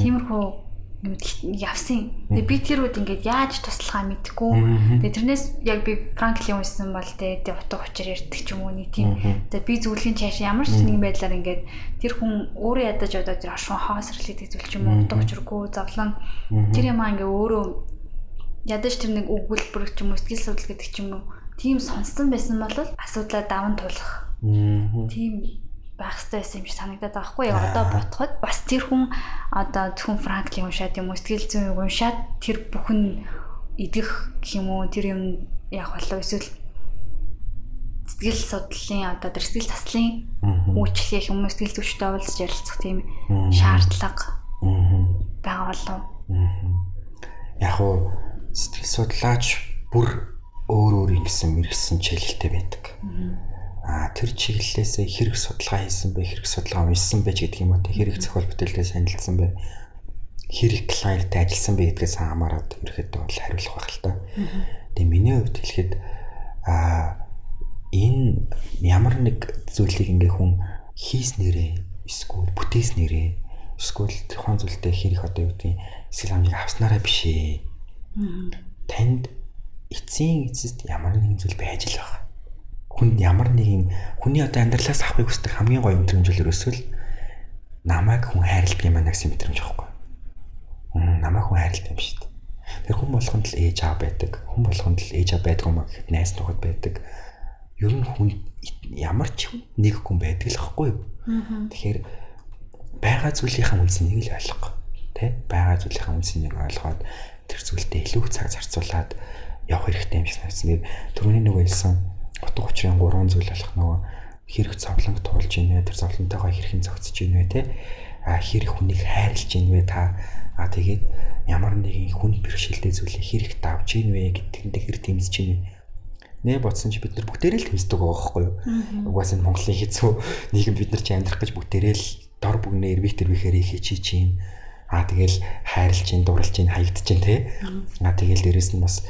Тиймэрхүү явсан. Тэгээ би тэр үед ингээд яаж туслахаа мэдэхгүй. Тэгээ тэрнээс яг би Франклийн уншсан бол тэгээ утга учир ярьдаг ч юм уу нэг тийм. Тэгээ би зөвлөхийн чааш ямар ч нэгэн байдлаар ингээд тэр хүн өөрөө ядаж одоо тэр оршин хоосрал гэдэг зүйл ч юм уу утга учиргүй зовлон тэр юм аа ингээд өөрөө ядаж тэр нэг өгүүлбэр ч юм уу сэтгэл судлал гэдэг ч юм уу тийм сонссон байсан бол асуудлаа даван туулах. Тийм байх хэрэгтэй байсан юм шиг санагдаад байгаа хгүй. Одоо ботход бас тэр хүн одоо зөвхөн Франклийн уншаад юм уу сэтгэл зүйн уншаад тэр бүхэн идэх гэх юм уу тэр юм яг болов эсвэл сэтгэл судлалын одоо тэр сэтгэл таслын үйлчлэгээ хүмүүс сэтгэл зүйчтэй уулзч ярилцах тийм шаардлага байгаа болов яг уу сэтгэл судлаач бүр өөр өөр ингэсэн мэрэгсэн чиглэлтэй байдаг. А тэр чиглэлээсээ хэрэг судалгаа хийсэн бэ, хэрэг судалгаа уншсан бэ гэдэг юм уу те хэрэг зохиол бүтээлдээ санилцсан бэ. Хэрэг клиенттэй ажилласан бэ гэдгээс хамаарат ерөөхдөө бол хариулах байх л та. Тэгээ миний хувьд хэлэхэд а энэ ямар нэг зүйлийг ингээ хүн хийснээрээ эсвэл бүтээснээрээ эсвэл тухайн зүйлтэй хэрэг одоо юу гэдэг эсвэл амжиг авснараа биш ээ. Танд эцсийн эцэст ямар нэгэн зүйл байж л байгаа хүнд ямар нэгэн хүний одоо амьдралаас авахыг хүсдэг хамгийн гоё мэдрэмжэл өрөөсөл намайг хүн хайрладаг юм аа гэсэн мэдрэмж байхгүй. Намайг хүн хайрладаг юм шүү дээ. Тэр хүн болгонд л ээж аав байдаг. Хүн болгонд л ээж аав байдаг юм аа гэхэд найз нөхөд байдаг. Ер нь хүн ямар ч нэг хүн байдаг л байхгүй юу? Тэгэхээр байгаа зүйлийнхаа үнснийг л ойлгох. Тэ? Байгаа зүйлийнхаа үнснийг ойлгоод тэр зүйлдээ илүү цаг зарцуулаад явах хэрэгтэй юм шиг санагдсан. Түрүүний нөгөө хэлсэн утга учирын гурван зүйл болох нөгөө хэрэг зовлонг туулж ийнэ тэр зовлонтойгоо хэрхэн зохицож ийнэ те а хэрэг хүнийг хайрлж ийнэ та? А тэгээд ямар нэгэн хүн бэрхшээлтэй зүйлийг хэрэг давж ийнэ гэдэгт хэр тэмцэж ийнэ нэ бодсон чи бид нар бүгдээрээ л тэмцдэг байгаа байхгүй юу? Угаасаа энэ Монголын хэцүү нийгэм бид нар чи амьдрах гэж бүгдээрээ л дор бүгнээ эрвих тэрвэхээр хийчихэж чинь а тэгэл хайрлж чинь дурлж чинь хаягдж чинь те а тэгэл дээрэс нь бас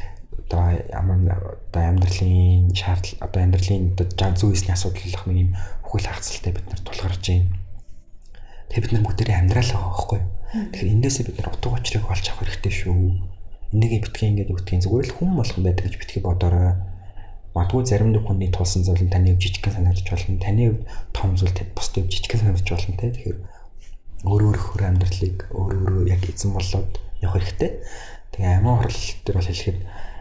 одоо ямар одоо амьдралын шаардлага одоо амьдралын одоо жан зүй эсний асуудал нэг юм бүхэл хагцалтай бид нар тулгарч байна. Тэгээ бид нар бүгдээрээ амьдрал байгаа байхгүй. Тэгэхээр эндээсээ бид нар утга учирыг олж авах хэрэгтэй шүү. Энийг битгий ингээд үгтгийн зүгээр л хүн болгон байдаг гэж битгий бодорой. Магадгүй зарим нэг хүний тулсан зүйл нь таны жижигхэн санагдаж болно. Таны хувьд том зүйл тэд бусдад жижигхэн санагдаж болно те. Тэгэхээр өөр өөр хөр амьдралыг өөр өөр яг эзэн болоод явах хэрэгтэй. Тэгээ амиа хорлол төр бол хэлэхэд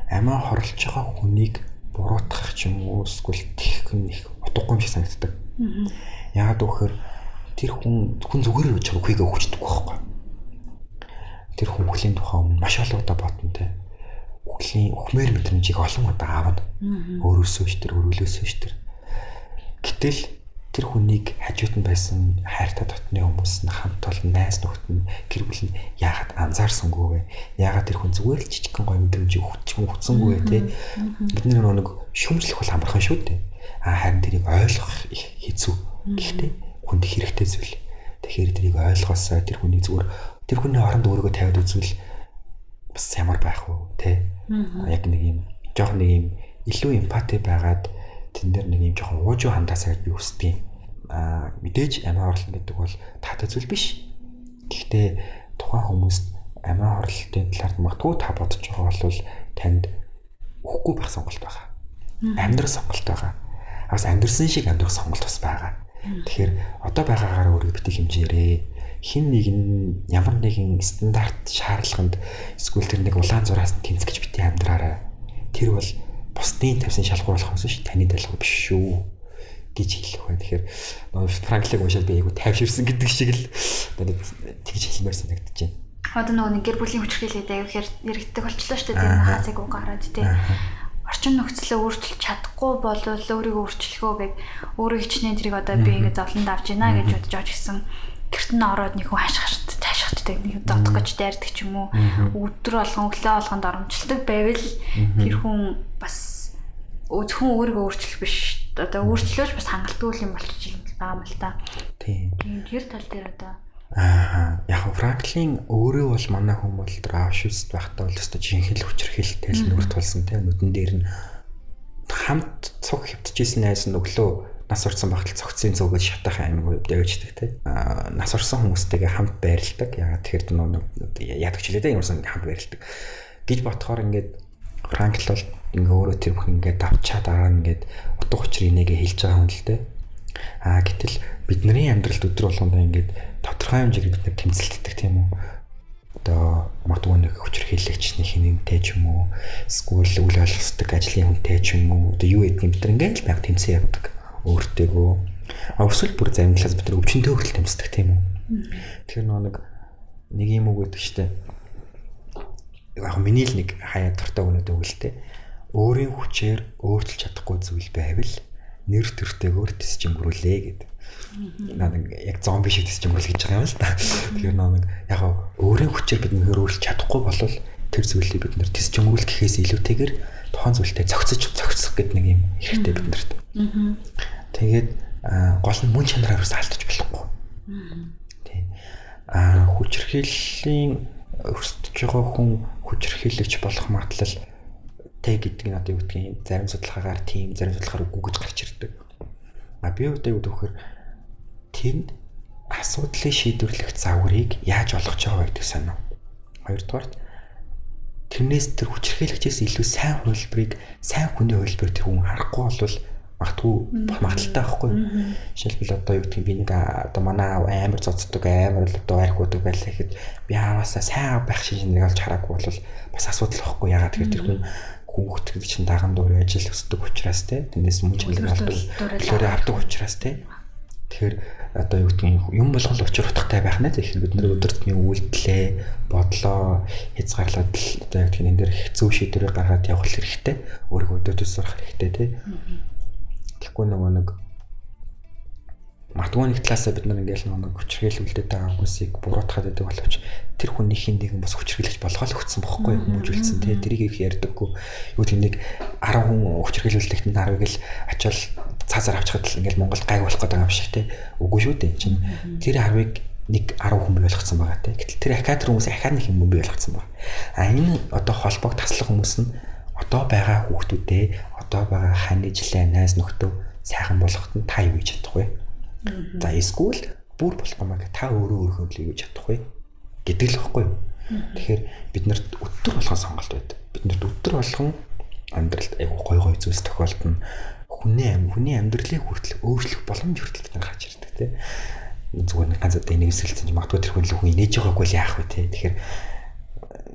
амиа хорлож байгаа хүнийг буруутгах ч юм уу эсвэл тийх юм их утгагүй юм шиг санагддаг. Яагаад гэвэл тэр хүн хүн зүгээр байж байгаа үхийг өгчдөг байхгүй. Тэр хүн үхлийн тухай маш олон удаа бодно те. Үхлийн үхмээр мэдрэмжийг олон удаа аавна. Өөрөөсөө ч тэр өрөөлөөсөө ч тэр. Гэтэл тэр хүнийг хажууд нь байсан хайртай дотны хүмүүс нь хамт олон найз нөхд нь гэр бүл нь яагаад анзаарсангүй вэ? Яагаад тэр хүн зүгээр л жижигхэн гоё мэдрэмж өгчихгүй өгсөнгүй вэ те? Бид нар нэг шүмжлэх бол амархан шүү дээ. А харин тэрийг ойлгох их хэцүү. Гэхдээ хүнд хэрэгтэй зүйл. Тэгэхээр тэрийг ойлгосоо тэр хүний зүгээр тэр хүний оронд өөрийгөө тавиад үзвэл бас ямар байх вэ те? Яг нэг юм жоох нэг юм илүү эмпати байгаад тэн дээр нэг юм жоохон уужуу хандаасаа гэж би хүсдэг юм. Аа мэдээж амиа орлон гэдэг бол таатай зүйл биш. Гэхдээ тухайн хүмүүст амиа орлолтын талаар магадгүй та бодож байгаа бол танд өгөхгүй байх сонголт байгаа. Амьдрах сонголт байгаа. Бас амьдрсан шиг амьдрах сонголт бас байгаа. Тэгэхээр одоо байгаагаар өөрийгөө битгий хэмжээрээ хин нэг нь ямар нэгэн стандарт шаардлаганд эсвэл тэр нэг улаан зураас тэнцгэж битгий амьдраарай. Тэр бол бусдын тавьсан шалгуур болохоос ш таны дэлгүү биш шүү гэж хэлэх бай. Тэгэхээр Франклиг уншаад би айгу тайвширсан гэдэг шиг л надад тэгж хэлмээр санагдаж байна. Одоо нөгөө нэг гэр бүлийн хүчрхийлээд аяг ихээр яригддаг болчлоо шүү дээ. Тэр хаасыг уу гараад тий. Орчин нөхцөлөө өөрчилж чадахгүй болвол өөрийгөө өөрчлөхөө гэд өөрөө хичнээн тэрийг одоо би ингэ зовлонд авч гинэ гэж бодож оч гисэн гэрт нь ороод нэг хүн хашгирт таашгачдаг нэг дотох гэж дайрдаг ч юм уу. Өдөр болгон өглөө болгонд оромжлдог байвал тэр хүн бас зөвхөн өөрийгөө өөрчлөх биш. Одоо өөрчлөөж бас хангалтгүй юм болчих юм байгаа юм л та. Тийм. Тэр тал дээр одоо Аа яг Франклин өөрөө бол манай тэр Аушвиц байхдаа бол өстой жинхэнэ хүчрхийлэлтэй л нүрт болсон тийм нүдэн дээр нь хамт цуг хөвтөжсэн найз нь өглөө нас орсон багтал цогцын зөөгөөд шатах аймаг үед явждаг тийм аа нас орсон хүмүүстэйгээ хамт байрладаг. Ягаад яадаг ч хэлээ тийм юмсан хамт байрладаг. гэж бодохоор ингээд Франкл бол ингээ өөрөө тэр бүх ингээ давчаад дараа ингээд утга учир инээгээ хэлж байгаа юм л тийм аа гэтэл бидний амьдралд өдөр болгонд ингээд тодорхой хэмжээгээр бид нэр тэмцэлддэг тийм үү? Одоо магадгүй нэг хүчрхийлэгч нэг хинэнтэй ч юм уу, эсвэл үйл ажиллагадаг ажлын хүнтэй ч юм уу, одоо юу гэдэг юм бид нар ингээд л байг тэмцэн явдаг өөртөөгөө. А өсвөл бүр заримлаас бид нар өвчнөд хүртэл тэмцдэг тийм үү? Тэгэхээр нэг нэг юм үг гэдэг штэ. Яг миний л нэг хаяа дуртай өнөд өгөлтэй. Өөрийн хүчээр өөрчилж чадахгүй зүйл байвал нэр төртэйгээр тисчингүрүүлээ гэдэг нэг яг зомби шиг бол гэж байгаа юм л та. Тэгэхээр нэг яг өөрийн хүчээр бид нөхөр өөрлөж чадахгүй болвол тэр зүйлийг бид нэр тэсч өнгөрүүл гэхээс илүүтэйгээр тухайн зүйлтэй зохицож зохицох гэдэг нэг юм хэрэгтэй бид нарт. Тэгээд гол нь мөн чанараар ус алдаж болохгүй. Тийм. Аа хүчрхийллийн өрсөж байгаа хүн хүчрхийлэгч болох магадлал тэ гэдэг нь одоо юу гэдгийг зарим судалгаагаар тийм зарим судалгаагаар үгүй гэж гарч ирдэг. А би юу гэхээр тэнд асуудлыг шийдвэрлэх загварыг яаж олгож байгаа гэдэг санав. Хоёрдугаар тэрнээс тэр хүчрхийлэгчээс илүү сайн хувилбарыг сайн хүний тэр хүн харахгүй болвол магадгүй магадaltaй байхгүй. Жишээлбэл одоо юу гэдгийг би нэг одоо манай аав амар цоцдог, амар л одоо арх удаг байлаа гэхэд би ааваасаа сайн аав байх шинжнийг олж хараагүй бол бас асуудал байхгүй. Ягаад гэвэл тэр хүн хүүхэд гэдэг чинь даган дуур ажил өсдөг учраас те тэндээс мөн чиглэл авдаг, төлөөрөө авдаг учраас те. Тэгэхээр одоо юу гэдгийг юм болгол учир утгатай байх нэ тэгэхээр бид нэр өдөр тутмын үйлдэлээ бодлоо хязгаарлаад л одоо яг тийм энэ дээр хэцүү шийдвэрийг гаргаад явах хэрэгтэй өөрийгөө өдөртөө сурах хэрэгтэй те. Тэгэхгүй нөгөө нэг магадгүй нэг талаасаа бид нар ингээл нэг хүчрхийлүүлдэг байгаа хүмүүсийг буруутгаад байдаг боловч тэр хүн нэг хин нэгэн бас хүчрхийлж болгоол өгсөн бохгүй хүмүүжүүлсэн. Тий тэрийг их ярьдаггүй. Юу тийм нэг 10 хүн хүчрхийлүүлдэгт 10-ыг л ачаал цаазаар авчихад л ингээл Монгол гайг болох гэдэг юм шиг тий үгүй шүү дээ чинь. Тэр 10-ыг нэг 10 хүн болгоцсон байгаа тий гэтэл тэр хакатер хүмүүс ахаад нэг юм бий болгоцсон байгаа. А энэ одоо холбоог таслах хүмүүс нь одоо байгаа хүүхдүүдээ одоо байгаа ханижлаа найз нөхдөө сайхан болгоход нь та юу гэж чадахгүй За эсвэл бүр болох юм аа та өөрөө өөрийнхөө төлөв гэж чадахгүй гэдэг л баггүй. Тэгэхээр бид нарт өтөр болгон сонголт байдаг. Бид нарт өтөр болгон амьдралд айгу гой гой зүйлс тохиолдно. Хүний амь хүний амьдралыг хүртэл өөрчлөх боломж хүртэл бид нар гарч ирдэг тийм. Зүгээр нэг ганц одоо эсэлсэн чинь магадгүй тэр хүн л хүн инээж байгаагүй л яах вэ тийм. Тэгэхээр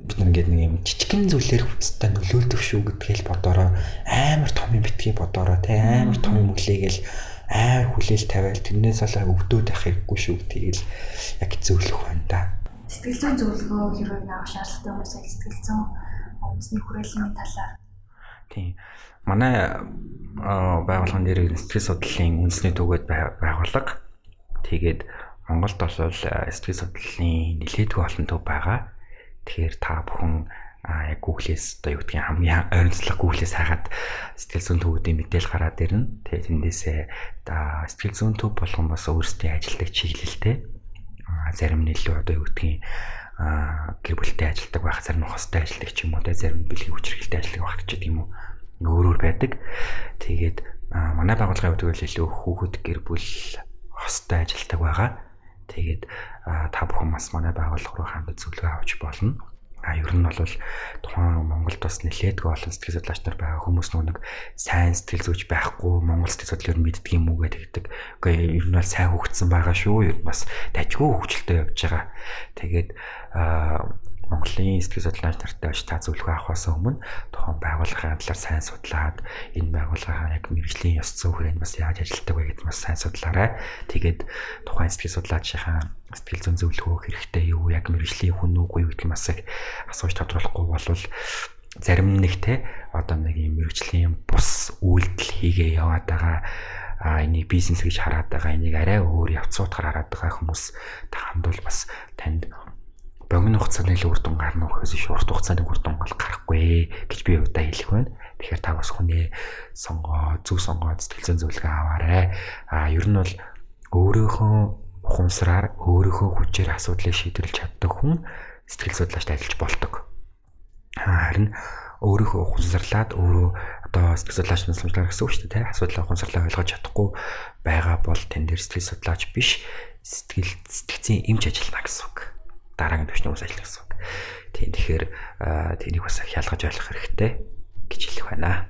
бид нар ингээд нэг юм жижигхэн зүйлээр хүчтэй нөлөөлдөг шүү гэдгээл бодороо амар том юм битгий бодороо тийм амар том юм үлээгээл ай хүлээл тавиал тэрнээс олоо өвдөөд байх хэрэггүй шүү гэдгийг л яг зөвлөх байна да. Сэтгэл зүйн зөвлөгөө хэрэг авах шаардлагатай хүмүүс сэтгэл зүйн хүмүүсийн хүрээлэний талаар Тийм. Манай байгууллагын нэр сэтгэл судлалын үндэсний төгөөд байгууллага. Тэгээд Монголд бол сэтгэл судлалын нэлээдгүй олон төв байгаа. Тэгэхээр та бүхэн а яг Google-с одоо юу гэдгийг хамгийн ойролцоглох Google-с хайгаад сэтгэл зүйн төвүүдийн мэдээлэл гараад ирнэ. Тэгээ тэндээсээ сэтгэл зүйн төв болгон бас өөрсдийн ажилдаг чиглэлтэй зарим нь илүү одоо юу гэдгийг гэр бүлтэй ажилдаг байх, зарим нь хостой ажилдаг ч юм уу, зарим нь бэлгийн хүчрхэлтэй ажилдаг байх ч юм уу. Өөрөөр байдаг. Тэгээд манай байгууллагын хувьд илүү хүүхэд гэр бүл хостой ажилдаг байгаа. Тэгээд та бүхэн бас манай байгууллага руу хандаж зөвлөгөө авч болно А ер нь бол тухайн Монголд бас нэлээдгүй олон сэтгэл судлаач нар байгаа хүмүүс нэг сайн сэтгэл зүйч байхгүй Монгол сэтгэл судлал ер нь мэддэг юм уу гэдэг. Үгүй ер нь бол сайн хөгжсөн байгаа шүү. Ер нь бас дажгүй хөгжилтэй явж байгаа. Тэгээд Монголын сэтгэл судлаач нартай очиж та зөвлөгөө авахаас өмнө тухайн байгууллагын талаар сайн судлаад энэ байгууллагын яг мэрэгжлийн ёс зүйн хүрээнд бас яаж ажилладаг вэ гэдгийг бас сайн судлаарай. Тэгээд тухайн сэтгэл судлаачийн сэтгэл зүйн зөвлөгөө хэрэгтэй юу, яг мэрэгжлийн хүн үгүй гэдгийг бас их асууж тодруулахгүй болвол зарим нэг те одоо нэг юм мэрэгжлийн бус үйлдэл хийгээ яваад байгаа а энийг бизнес гэж хараад байгаа энийг арай өөр явцуудаар хараад байгаа хүмүүс та хамдвал бас танд богино хугацааны л үр дүн гарна уу гэхээс урт хугацааны үр дүн бол гарахгүй гэж би удаа хэлэх байна. Тэгэхээр та бас хүний сонгоо, зөв сонгоод сэтгэл зүйн зөвлөгөө аваарай. А ер нь бол өөрийнхөө ухамсараар өөрийнхөө хүчээр асуудлыг шийдвэрлэж чаддаг хүн сэтгэл судлаачд ажиллаж болдог. Харин өөрийнхөө ухамсарлаад өөрөө одоо сэтгэл судлаач насламжлаар гэсэн үг шүү дээ. Асуудлаа ухамсарлаа ойлгож чадахгүй байгаа бол тэн дээр сэтгэл судлаач биш сэтгэл сэтгцийн эмч ажиллана гэсэн үг дараагийн төвчний ус ажиллах гэсэн. Тийм тэгэхээр тэнийг бас хялгаж ойлгох хэрэгтэй гэж хэлэх байна.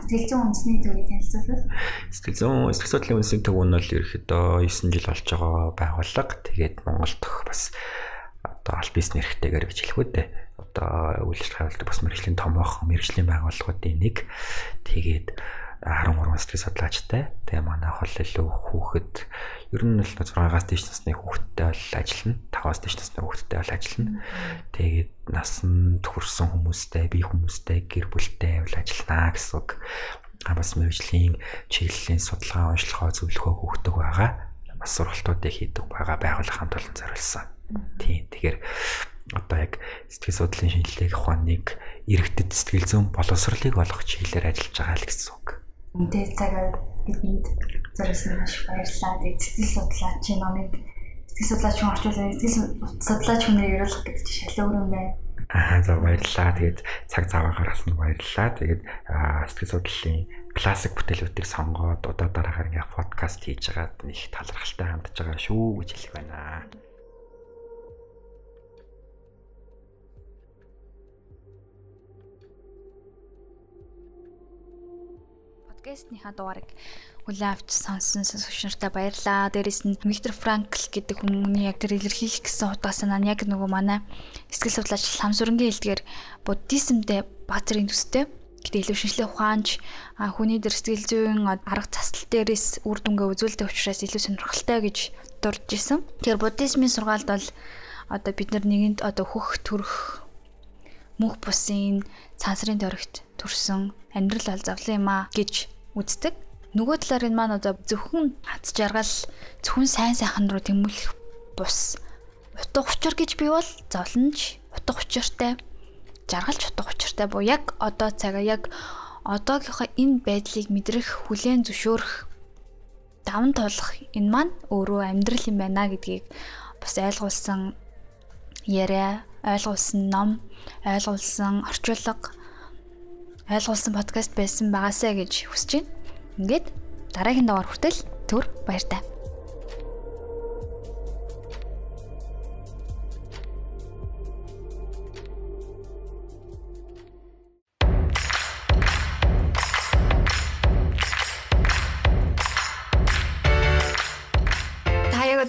Сэтгэл зүйн үндэсний төвийг танилцуулбал Сэтгэл зүйн сэтгэл судлалын үндэсний төв нь бол ерөөхдөө 9 жил болж байгаа байгууллага. Тэгээд Монголд бас одоо аль бис нэрхтэйгээр гэж хэлэх үү дээ. Одоо үйл ажиллагаа явуулдаг бас мэрэгжлийн томоохон мэрэгжлийн байгууллагуудын нэг. Тэгээд 13 сэтгэл судлаачтай. Тэгээ манай хол илүү хүүхэд ер нь л 6-аас дээш насны хүүхэдтэй бол ажиллана. 5-аас дээш насны хүүхэдтэй бол ажиллана. Тэгээд насанд хүрсэн хүмүүстэй, бие хүмүүстэй, гэр бүлтэй бол ажиллана гэсэн үг. А бас мэрэгжлийн чиглэлийн судалгаа, онцлогоо зөвлөхөө хөөгдөг байгаа. Бас сургалтуудыг хийдэг байгаа байгууллага хамт олон зориулсан. Тийм. Тэгэхээр одоо яг сэтгэл судлалын шинжилгээг ухааныг иргэдэд сэтгэл зүйн боловсролыг олгох чиглэлээр ажиллаж байгаа л гэсэн үг. Үнтэй цагаар бидэнд зориулсан маш баярлалаа. Тэгээд сэтгэл судлаачийн номыг сэтгэл судлаач хүн орчуулсан сэтгэл судлаач хүнээр яриулах гэдэг чинь шал өөр юм байна. Аа за баярлалаа. Тэгээд цаг зав гаргасан баярлалаа. Тэгээд сэтгэл судлалын классик бүтээлүүдийг сонгоод удаа дараагаар ингээ подкаст хийж байгаад их талархалтай хандж байгаа шүү гэж хэлэх байна. Подкастныхаа дугаарыг хүлээн авч сонссон сонсогч нартай баярлалаа. Дээрээс нь Виктор Франкл гэдэг хүмүүний яг тэр илэрхийлэх гэсэн утга санаа нь яг нөгөө манай сэтгэл судлаач Ламсүрэнгийн хэлдгээр буддизмдээ баатарын төстэй гэдэг илүү шинжлэх ухаанч хүний дээр сэтгэл зүйн арга заслал дээрээс үр дүнгээ үзүүлдэг учраас илүү сонирхолтой гэж дурж исэн. Тэгэхээр буддизмын сургаалд бол одоо бид нар нэгэнд одоо хөх төрөх мөнх бусын цаасрын төрөгт төрсөн амьдрал бол зовлон юм а гэж үздэг. Нөгөө талаар энэ маань одоо зөвхөн аз жаргал зөвхөн сайн сайхан руу тэмүүлэх бус утга учир гэж би бол зовлонч утга учиртай жаргалч утга учиртай буу яг одоо цагаа яг одоогийнхоо энэ байдлыг мэдрэх хүлээн зөвшөөрөх даван туулах энэ маань өөрөө амьдрал юм байна гэдгийг бас ойлгуулсан яриа ойлгуулсан ном ойлгуулсан орчуулга ойлгуулсан подкаст байсан байгаасаа гэж хүсэж байна. Ингээд дараагийн даваар хүртэл төр баяртай.